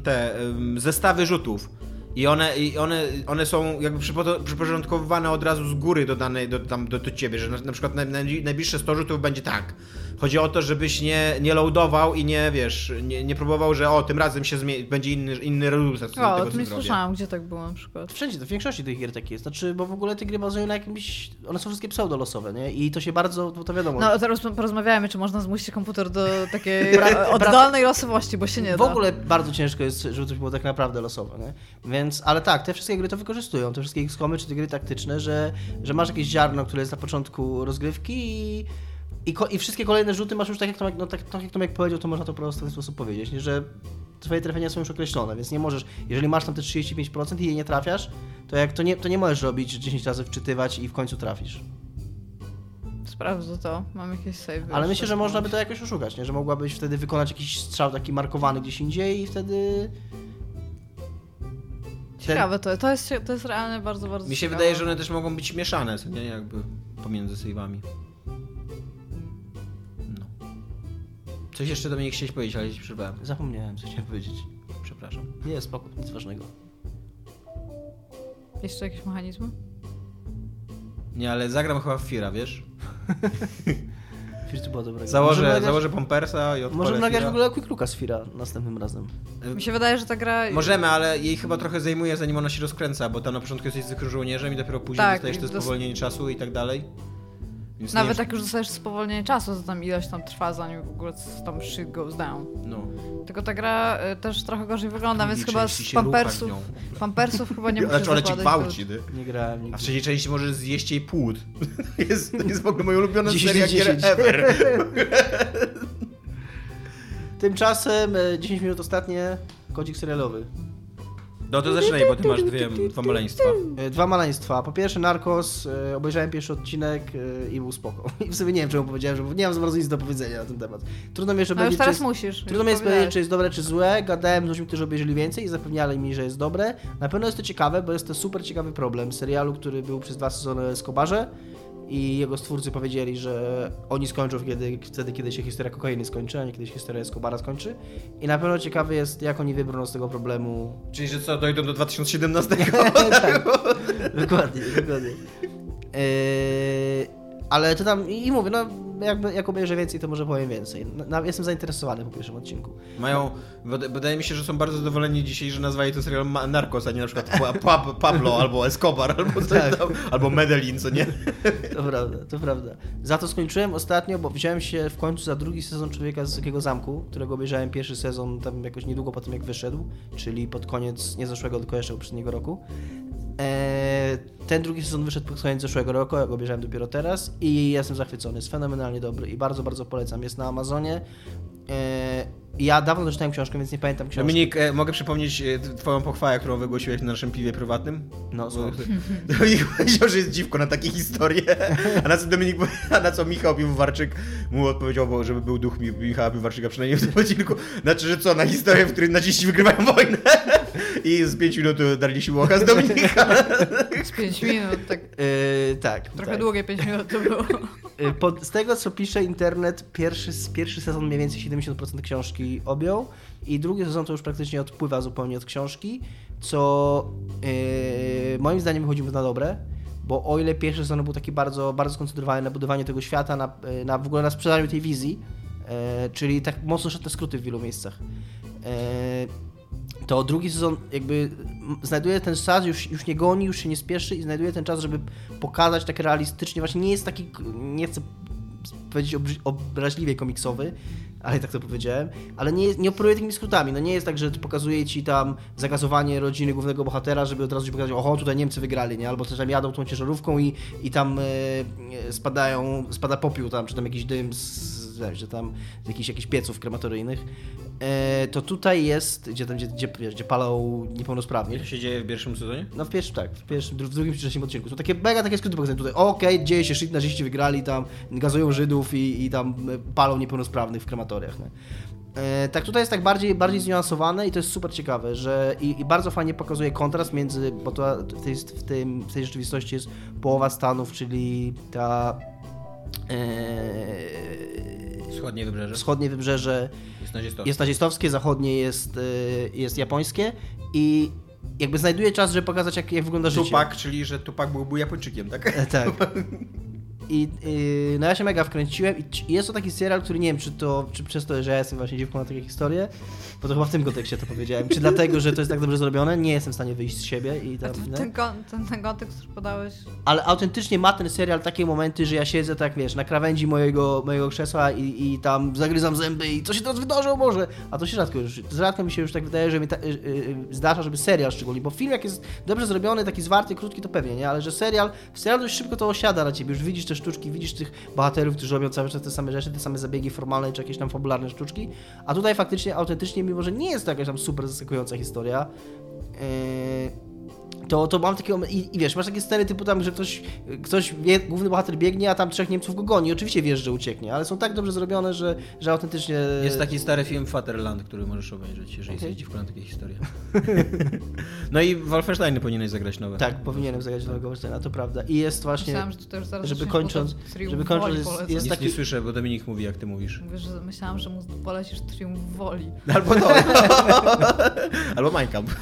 te zestawy rzutów. I one, i one, one są jakby przypo- przyporządkowywane od razu z góry do danej, do, tam, do, do ciebie, że na, na przykład naj, naj, najbliższe 100 rzutów będzie tak. Chodzi o to, żebyś nie, nie loadował i nie, wiesz, nie, nie próbował, że o, tym razem się zmie- będzie inny, inny rezultat z O, tego, to co nie słyszałam, gdzie tak było na przykład. Wszędzie, w większości tych gier tak jest. Znaczy, bo w ogóle te gry bazują na jakimś... One są wszystkie pseudolosowe, nie? I to się bardzo, to wiadomo. No teraz porozmawiajmy, czy można zmusić komputer do takiej oddolnej losowości, bo się nie w da. ogóle bardzo ciężko jest, żeby coś było tak naprawdę losowe, nie? Więc, ale tak, te wszystkie gry to wykorzystują, te wszystkie XCOMy czy te gry taktyczne, że, że masz jakieś ziarno, które jest na początku rozgrywki i I, ko- I wszystkie kolejne rzuty masz już tak jak, Tomek, no, tak, tak jak Tomek powiedział, to można to po prostu w ten sposób powiedzieć, nie? że twoje trafienia są już określone, więc nie możesz, jeżeli masz tam te 35% i je nie trafiasz, to jak to nie, to nie możesz robić 10 razy wczytywać i w końcu trafisz. Sprawdzę to, mam jakieś save. Ale myślę, że można by to jakoś oszukać, nie? że mogłabyś wtedy wykonać jakiś strzał taki markowany gdzieś indziej i wtedy... Ciekawe to, to jest, to jest realnie bardzo, bardzo Mi się ciekawe. wydaje, że one też mogą być mieszane, nie? Jakby pomiędzy save'ami. Coś jeszcze do mnie chciałeś powiedzieć, ale ci przerwałem. Zapomniałem, co chciałem powiedzieć. Przepraszam. Nie, spoko, nic ważnego. Jeszcze jakieś mechanizmy? Nie, ale zagram chyba w Fira, wiesz? Wiesz, to było dobrego. Założę, Możemy nagrać- założę Pampersa i odpalę Możemy nagrać w Fira. ogóle Quick Looka z Fira następnym razem. Mi się wydaje, że ta gra... Możemy, ale jej chyba trochę zajmuje, zanim ona się rozkręca, bo tam na początku jesteś zwykłym żołnierzem i dopiero później Tak, dostajesz i to dos- spowolnienie czasu i tak dalej. Więc Nawet nie jak już dostajesz spowolnienie czasu, to tam ileś tam trwa, zanim w ogóle tam shit goes down. No. Tylko ta gra y, też trochę gorzej wygląda, więc chyba z pampersów, pampersów chyba nie musisz Znaczy ona ci zakładać, gwałci, ty. Nie grałem A nigdy. w trzeciej części możesz zjeść jej płód. To jest, to jest w ogóle moja ulubiona 10 seria na gier 10. ever. Tymczasem e, 10 minut ostatnie, kodzik serialowy. No to zaczynaj, bo ty masz dwie, dwa maleństwa. E, Dwa maleństwa. Po pierwsze Narcos, e, obejrzałem pierwszy odcinek e, i był spoko. I w sumie nie wiem, czemu powiedziałem, że nie mam za bardzo nic do powiedzenia na ten temat. Trudno mi jeszcze No już powiedzieć, czy teraz jest, musisz. trudno mi jest powiedzieć, czy jest dobre, czy złe. Gadałem z ludźmi, którzy obejrzeli więcej i zapewniali mi, że jest dobre. Na pewno jest to ciekawe, bo jest to super ciekawy problem serialu, który był przez dwa sezony o Escobarze i jego stwórcy powiedzieli, że oni skończą kiedy, wtedy, kiedy się historia kokainy skończy, a nie kiedy się historia Escobara skończy. I na pewno ciekawy jest, jak oni wybrną z tego problemu Czyli, że co, dojdą do 2017? tak, dokładnie, dokładnie. Yy, ale to tam, i mówię, no jakby, jak obejrzę więcej, to może powiem więcej. Na, jestem zainteresowany po pierwszym odcinku. Mają, wyda- wydaje mi się, że są bardzo zadowoleni dzisiaj, że nazwali to serial Narcos, a nie na przykład Pa- Pa- Pablo albo Escobar, albo, Tak. tam, albo Medellin, co nie? To prawda, to prawda. Za to skończyłem ostatnio, bo wziąłem się w końcu za drugi sezon Człowieka z Wysokiego Zamku, którego obejrzałem pierwszy sezon tam jakoś niedługo po tym jak wyszedł, czyli pod koniec nie zeszłego, tylko jeszcze poprzedniego roku. Eee, ten drugi sezon wyszedł pod koniec zeszłego roku, ja go obejrzałem dopiero teraz i jestem zachwycony. Jest fenomenalnie dobry i bardzo, bardzo polecam. Jest na Amazonie. Ja dawno doczytałem książkę, więc nie pamiętam książki. Dominik, e, mogę przypomnieć e, twoją pochwałę, którą wygłosiłeś na naszym piwie prywatnym? No, Bo-. Dominik powiedział, że jest dziwko na takie historie, a na co Dominik, a na co Michał Piwowarczyk mu odpowiedział, bo żeby był duch Mi- Michała Piwowarczyka przynajmniej w tym odcinku. Znaczy, że co, na historię, w której naziści wygrywają wojnę i z 5 minut darli się łocha z Dominika. Z 5 minut, tak. Eee, tak. Trochę tak. długie 5 minut to było. Pod, z tego, co pisze internet, pierwszy, pierwszy sezon mniej więcej 70% książki objął i drugi sezon to już praktycznie odpływa zupełnie od książki, co yy, moim zdaniem wychodzi na dobre, bo o ile pierwszy sezon był taki bardzo, bardzo skoncentrowany na budowaniu tego świata, na, y, na w ogóle na sprzedaniu tej wizji, yy, czyli tak mocno szedł te skróty w wielu miejscach. Yy, to drugi sezon jakby znajduje ten czas, już, już nie goni, już się nie spieszy i znajduje ten czas, żeby pokazać tak realistycznie, właśnie nie jest taki, nie chcę powiedzieć obraźliwie komiksowy, ale tak to powiedziałem, ale nie, nie operuje takimi skrótami, no nie jest tak, że pokazuje ci tam zagazowanie rodziny głównego bohatera, żeby od razu ci pokazać, oho, tutaj Niemcy wygrali, nie, albo też tam jadą tą ciężarówką i, i tam e, e, spadają, spada popiół tam, czy tam jakiś dym z, z, wiem, że tam z jakichś, jakichś pieców krematoryjnych, e, to tutaj jest, gdzie tam, gdzie, gdzie, wiesz, gdzie palą niepełnosprawni, Co się dzieje w pierwszym sezonie? no w pierwszym, tak, w pierwszym, w drugim czy trzecim odcinku. Są takie mega takie skróty pokazane tutaj. Okej, dzieje się shit, naziści wygrali tam, gazują Żydów i, i tam e, palą niepełnosprawnych w krematoriach. Nie? E, tak tutaj jest tak bardziej, bardziej zniuansowane i to jest super ciekawe, że i, i bardzo fajnie pokazuje kontrast między, bo to w tej, w, tym, w tej rzeczywistości jest połowa Stanów, czyli ta Wschodnie wybrzeże. wschodnie wybrzeże Jest nazistowskie. jest nazistowskie, zachodnie jest, y, jest japońskie i jakby znajduje czas, żeby pokazać, jak, jak wygląda życie. Tupak, czyli że Tupak byłby Japończykiem, tak? E, Tak. I y, no ja się mega wkręciłem i c- jest to taki serial, który nie wiem, czy to, czy przez to, że ja jestem właśnie dziewką na takie historie, bo to chyba w tym kontekście to powiedziałem, czy dlatego, że to jest tak dobrze zrobione, nie jestem w stanie wyjść z siebie i tam, ten, ten, ten, ten kontekst, który podałeś, ale autentycznie ma ten serial takie momenty, że ja siedzę tak, wiesz, na krawędzi mojego, mojego krzesła i, i tam zagryzam zęby i co się teraz wydarzyło może? A to się rzadko już, rzadko mi się już tak wydaje, że mi ta, y, y, zdarza, żeby serial szczególnie, bo film jak jest dobrze zrobiony, taki zwarty, krótki, to pewnie, nie? Ale że serial, serial dość szybko to osiada na ciebie, już widzisz też sztuczki, widzisz tych bohaterów, którzy robią cały czas te same rzeczy, te same zabiegi formalne, czy jakieś tam fabularne sztuczki, a tutaj faktycznie, autentycznie, mimo że nie jest to jakaś tam super zaskakująca historia, yy, to, to mam takiego. I, I wiesz, masz takie sceny typu tam, że ktoś, ktoś wie, główny bohater biegnie, a tam trzech Niemców go goni. Oczywiście wiesz, że ucieknie, ale są tak dobrze zrobione, że, że autentycznie. Jest taki stary film Fatherland, który możesz obejrzeć, jeżeli Okej. jesteś dziwką na takie historie. no i Wolfensteiny powinieneś zagrać nowe. Tak, powinienem zagrać nowego Wolfensteina, to prawda. I jest właśnie. Myślałam, że to też zaraz żeby kończąc- żeby kończąc jest- jest Nic taki- nie słyszę, bo Dominik mówi, jak ty mówisz. Mówię, że myślałam, że mu polecisz Triumf Woli. Albo to. Albo Kampf.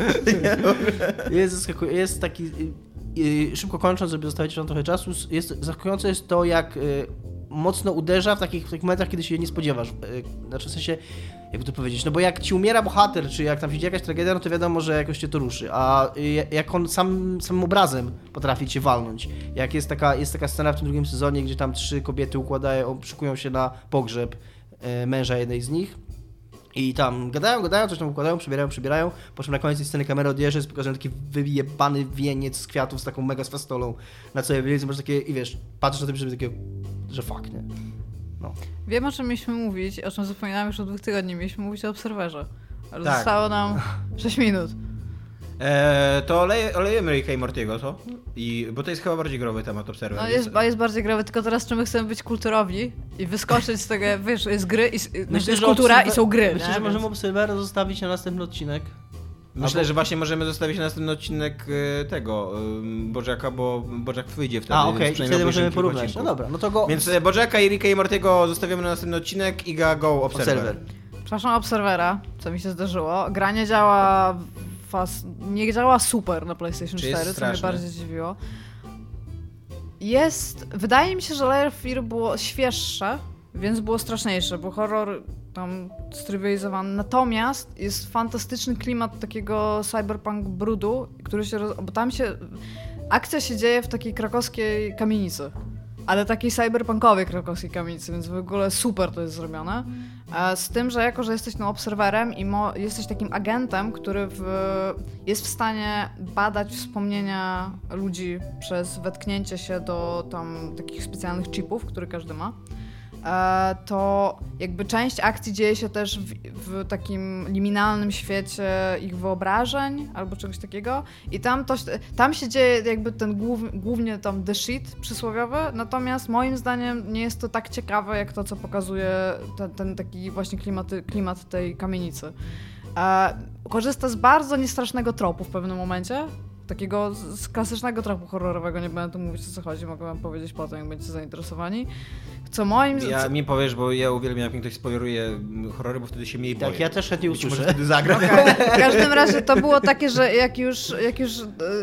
Jest, zaskakuj- jest taki. y, y, szybko kończąc, żeby zostawić nam trochę czasu, jest zaskakujące jest to, jak y, mocno uderza w takich, w takich momentach, kiedy się nie spodziewasz. Znaczy w sensie, jakby to powiedzieć, no bo jak ci umiera bohater, czy jak tam się dzieje jakaś tragedia, no to wiadomo, że jakoś cię to ruszy. A jak on sam, samym obrazem potrafi cię walnąć. Jak jest taka, jest taka scena w tym drugim sezonie, gdzie tam trzy kobiety układają, szykują się na pogrzeb męża jednej z nich. I tam gadają, gadają, coś tam układają, przybierają, przybierają, po czym na koniec tej sceny kamera odjeżdża, jest pokazany taki wyjebany wieniec z kwiatów z taką mega swastolą na całej wienicy, masz takie, i wiesz, patrzysz na tym, żeby takie, że fuck, nie? No. Wiem, o czym mieliśmy mówić, o czym zapominałam już od dwóch tygodni. Mieliśmy mówić o Obserwerze. Ale Tak. zostało nam 6 minut. Eee, to oleje, olejemy Ricka i Mortiego, co? I, bo to jest chyba bardziej growy temat Observer. No jest, jest bardziej growy, tylko teraz czy my chcemy być kulturowi i wyskoczyć z tego, wiesz, jest gry i znaczy jest kultura i są gry, Myślę, nie? że możemy Obserwera zostawić na następny odcinek. Myślę, Albo- że właśnie możemy zostawić na następny odcinek e, tego e, Bożaka, bo Bożak wyjdzie wtedy. A, okej, przynajmniej wtedy możemy porównać. No odcinków. dobra, no to go... Więc e, Bożaka i Ricka i Mortiego zostawiamy na następny odcinek i ga go Observer. Obserwer. Przepraszam Obserwera, co mi się zdarzyło. Gra nie działa fas... nie działa super na PlayStation Czy jest 4, co mnie bardziej dziwiło. Jest... Wydaje mi się, że Layer Fear było świeższe, więc było straszniejsze, bo horror tam strywializowany. Natomiast jest fantastyczny klimat takiego cyberpunk brudu, który się... Roz... bo tam się... Akcja się dzieje w takiej krakowskiej kamienicy. Ale takiej cyberpunkowej krakowskiej kamienicy, więc w ogóle super to jest zrobione. E, Z tym, że jako, że jesteś no, obserwerem i jesteś takim agentem, który w, jest w stanie badać wspomnienia ludzi przez wetknięcie się do tam takich specjalnych chipów, które każdy ma, to jakby część akcji dzieje się też w, w takim liminalnym świecie ich wyobrażeń albo czegoś takiego i tam, to, tam się dzieje jakby ten głów, głównie tam the shit przysłowiowy, natomiast moim zdaniem nie jest to tak ciekawe jak to, co pokazuje ten, ten taki właśnie klimaty, klimat tej kamienicy. E, korzysta z bardzo niestrasznego tropu w pewnym momencie, takiego z, z klasycznego tropu horrorowego, nie będę tu mówić o co chodzi, mogę wam powiedzieć potem, jak będziecie zainteresowani. Co moim Ja co- mi powiesz, bo ja uwielbiam jak mi ktoś spoileruje mm, horrory, bo wtedy się mniej boję. Tak, ja też chętnie Być może usłyszę. wtedy zagram. Okej. W każdym razie to było takie, że jak już, jak już,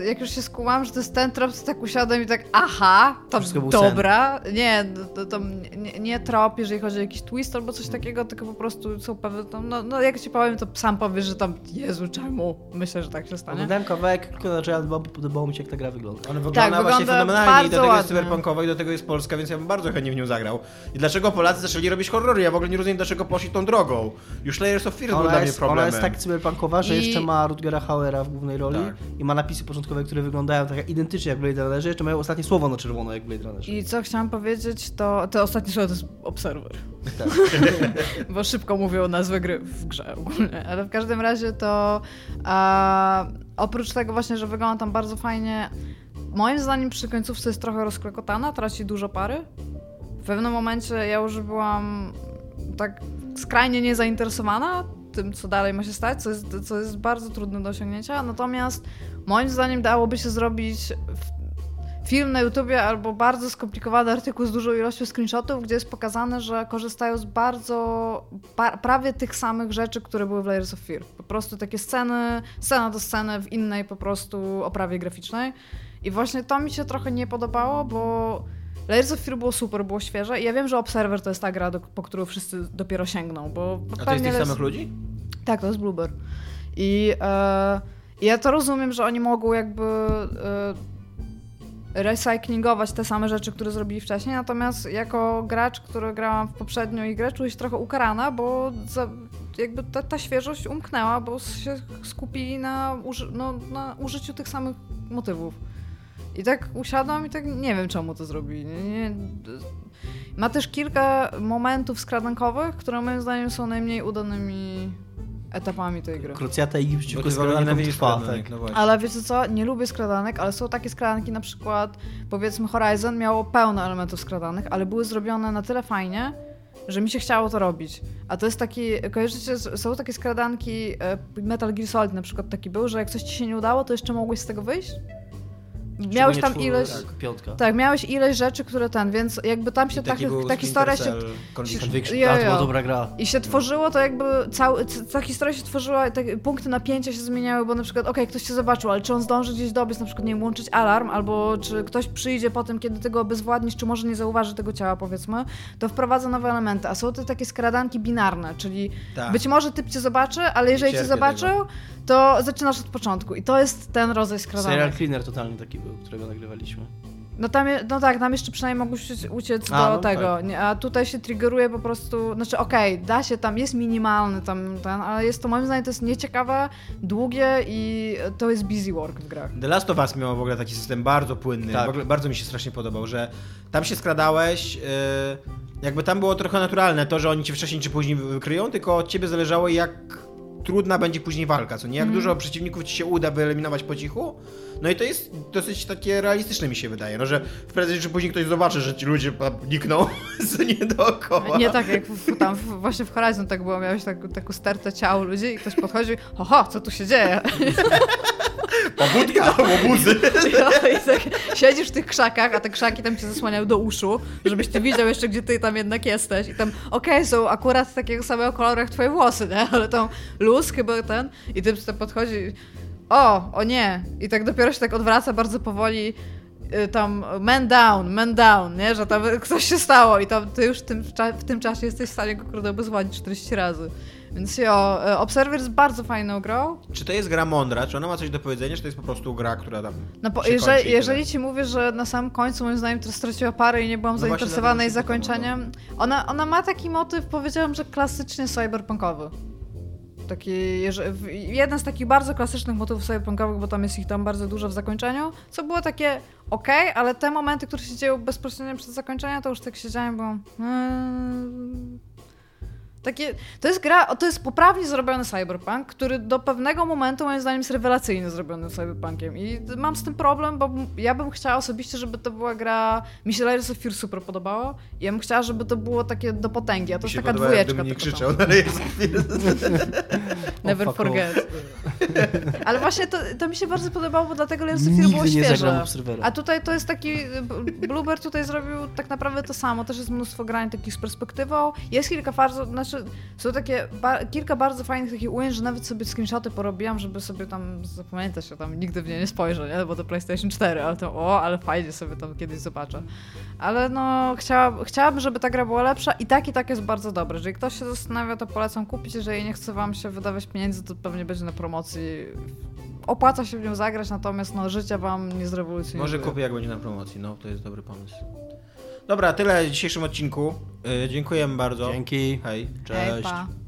jak już się skułam, że to jest ten trop, to tak usiadłem i tak, aha, to dobra. Nie, to, to nie, nie trop, jeżeli chodzi o jakiś twist albo coś takiego, tylko po prostu są pewne, tam, no, no jak ci powiem, to sam powiesz, że tam, Jezu, czemu? Myślę, że tak się stanie. Oglądałem kawałek, tylko Bomb, podobało mi się jak ta gra wygląda. Ona wygląda właśnie wygląda fenomenalnie i do tego jest ładnie. cyberpunkowa i do tego jest Polska, więc ja bym bardzo chętnie w nią zagrał. I dlaczego Polacy zaczęli robić horrory? Ja w ogóle nie rozumiem, dlaczego poszli tą drogą. Już Layers of Fear był dla mnie jest, problemem. ona jest tak cyberpunkowa, że I- jeszcze ma Rutgera Hauera w głównej roli Tak. i ma napisy początkowe, które wyglądają tak identycznie jak Blade Runnerze, jeszcze mają ostatnie słowo na czerwono jak Blade Runnerze. I co chciałam powiedzieć, to te ostatnie słowo to jest Observer. Tak. Bo szybko mówią nazwę gry w grze ogólnie. Ale w każdym razie to a, oprócz tego właśnie, że wygląda tam bardzo fajnie, moim zdaniem przy końcówce jest trochę rozklekotana, traci dużo pary. W pewnym momencie ja już byłam tak skrajnie niezainteresowana tym, co dalej ma się stać, co jest, co jest bardzo trudne do osiągnięcia. Natomiast moim zdaniem dałoby się zrobić w- film na YouTubie albo bardzo skomplikowany artykuł z dużą ilością screenshotów, gdzie jest pokazane, że korzystają z bardzo prawie tych samych rzeczy, które były w Layers of Fear. Po prostu takie sceny, scena do sceny w innej po prostu oprawie graficznej. I właśnie to mi się trochę nie podobało, bo Layers of Fear było super, było świeże i ja wiem, że Observer to jest ta gra, do, po którą wszyscy dopiero sięgną, bo A to jest tych jest- samych ludzi? tak, to jest Bluebird. I e, ja to rozumiem, że oni mogą jakby e, recyklingować te same rzeczy, które zrobili wcześniej, natomiast jako gracz, który grałam w poprzednią grę, czuję się trochę ukarana, bo za, jakby ta, ta świeżość umknęła, bo się skupili na, uży, no, na użyciu tych samych motywów. I tak usiadłam i tak nie wiem czemu to zrobili. Nie, nie, ma też kilka momentów skradankowych, które moim zdaniem są najmniej udanymi etapami tej gry. Krucjata i przeciwko skradankom trwa, skradanek, tak. no właśnie. Ale wiecie co, nie lubię skradanek, ale są takie skradanki, na przykład powiedzmy Horizon miało pełno elementów skradanych, ale były zrobione na tyle fajnie, że mi się chciało to robić. A to jest taki, kojarzycie, są takie skradanki, e, Metal Gear Solid na przykład taki był, że jak coś ci się nie udało, to jeszcze mogłeś z tego wyjść? Miałeś tam Szczególnie ileś... czwórka, Piątka. Tak, miałeś ileś rzeczy, które ten, więc jakby tam się ta, taki był ta historia się... Splinter Cell Conviction. Conviction. Jo, A, to była jo. dobra gra. I się tworzyło to jakby, cały, c- ta historia się tworzyła, te punkty napięcia się zmieniały, bo na przykład, okej, ktoś cię zobaczył, ale czy on zdąży gdzieś dobiec, na przykład, nie wiem, łączyć alarm, albo czy ktoś przyjdzie potem, kiedy ty go obezwładnisz, czy może nie zauważy tego ciała, powiedzmy, to wprowadza nowe elementy. A są to takie skradanki binarne, czyli Tak. być może typ cię zobaczy, ale jeżeli cię zobaczył, tego. To zaczynasz od początku. I to jest ten rodzaj skradanek. Serial Cleaner totalnie taki był, którego nagrywaliśmy. No tam, je- no tak, tam jeszcze przynajmniej mogłeś uciec- uciec A, do no tego, tak. nie, a tutaj się triggeruje po prostu, znaczy okej, da się, tam jest minimalny tam ten, ale jest to moim zdaniem to jest nieciekawe, długie i to jest busy work w grach. The Last of Us miał w ogóle taki system bardzo płynny. Tak. W ogóle bardzo mi się strasznie podobał, że tam się skradałeś. Yy, jakby tam było trochę naturalne to, że oni cię wcześniej czy później wykryją, tylko od ciebie zależało jak trudna będzie później walka, co nie? Jak dużo przeciwników ci się uda wyeliminować po cichu. No i to jest dosyć takie realistyczne mi się wydaje, no że w prędzej czy później ktoś zobaczy, że ci ludzie nikną co nie dookoła. Nie tak jak w, tam w, właśnie w Horizon tak było, miałeś tak, taką stertę ciał ludzi i ktoś podchodzi, oho, co tu się dzieje? Pobudka, łobuzy. No, i tak siedzisz w tych krzakach, a te krzaki tam cię zasłaniają do uszu, żebyś ty widział jeszcze, gdzie ty tam jednak jesteś. I tam, okej, są akurat takiego samego koloru jak twoje włosy, nie? Ale tam luz chyba ten i ty tam podchodzi, o, o nie. I tak dopiero się tak odwraca bardzo powoli y, tam man down, man down, nie? Że tam coś się stało i tam ty już w tym, w tym czasie jesteś w stanie go kurde obezwładnić 40 razy. Więc jo, y, Observer jest bardzo fajną grą. Czy to jest gra mądra? Czy ona ma coś do powiedzenia, czy to jest po prostu gra, która tam No jeżeli, jeżeli ci mówię, że na samym końcu moim zdaniem to straciła parę i nie byłam No zainteresowana jej zakończeniem, ona, ona ma taki motyw, powiedziałam, że klasycznie cyberpunkowy. Taki, jeden z takich bardzo klasycznych motywów cyberpunkowych, bo tam jest ich tam bardzo dużo w zakończeniu, co było takie ok, ale te momenty, które się dzieją bezpośrednio przed zakończeniem, to już tak siedziałem, bo... mm, takie, to jest gra, to jest poprawnie zrobiony cyberpunk, który do pewnego momentu moim zdaniem jest rewelacyjnie zrobiony cyberpunkiem i mam z tym problem, bo ja bym chciała osobiście, żeby to była gra, mi się Layers of Fear super podobało i ja bym chciała, żeby to było takie do potęgi, a to Mi jest taka podoba, dwójeczka. Tylko krzyczał, tam. ale jest Never fuck forget. Ale właśnie to, to mi się bardzo podobało, bo dlatego Layers of Fear było nie świeże. A tutaj to jest taki. Bluebird tutaj zrobił tak naprawdę to samo. Też jest mnóstwo grań takich z perspektywą. Jest kilka bardzo. Znaczy, są takie. Ba, kilka bardzo fajnych takich ujęć, że nawet sobie screenshoty porobiłam, żeby sobie tam zapamiętać, że tam nigdy w nie nie spojrzę, nie? Bo to PlayStation 4, ale to o, ale fajnie sobie tam kiedyś zobaczę. Ale no, chciała, chciałabym, żeby ta gra była lepsza i tak i tak jest bardzo dobra. Jeżeli ktoś się zastanawia, to polecam kupić. Jeżeli nie chce wam się wydawać pieniędzy, to pewnie będzie na promocji. Opłaca się w nią zagrać, natomiast no, życia wam nie zrewolucjonuje. Może kupię, jak będzie na promocji. No, to jest dobry pomysł. Dobra, tyle w dzisiejszym odcinku. Yy, dziękujemy bardzo. Dzięki. Hej. Cześć. Hej, pa.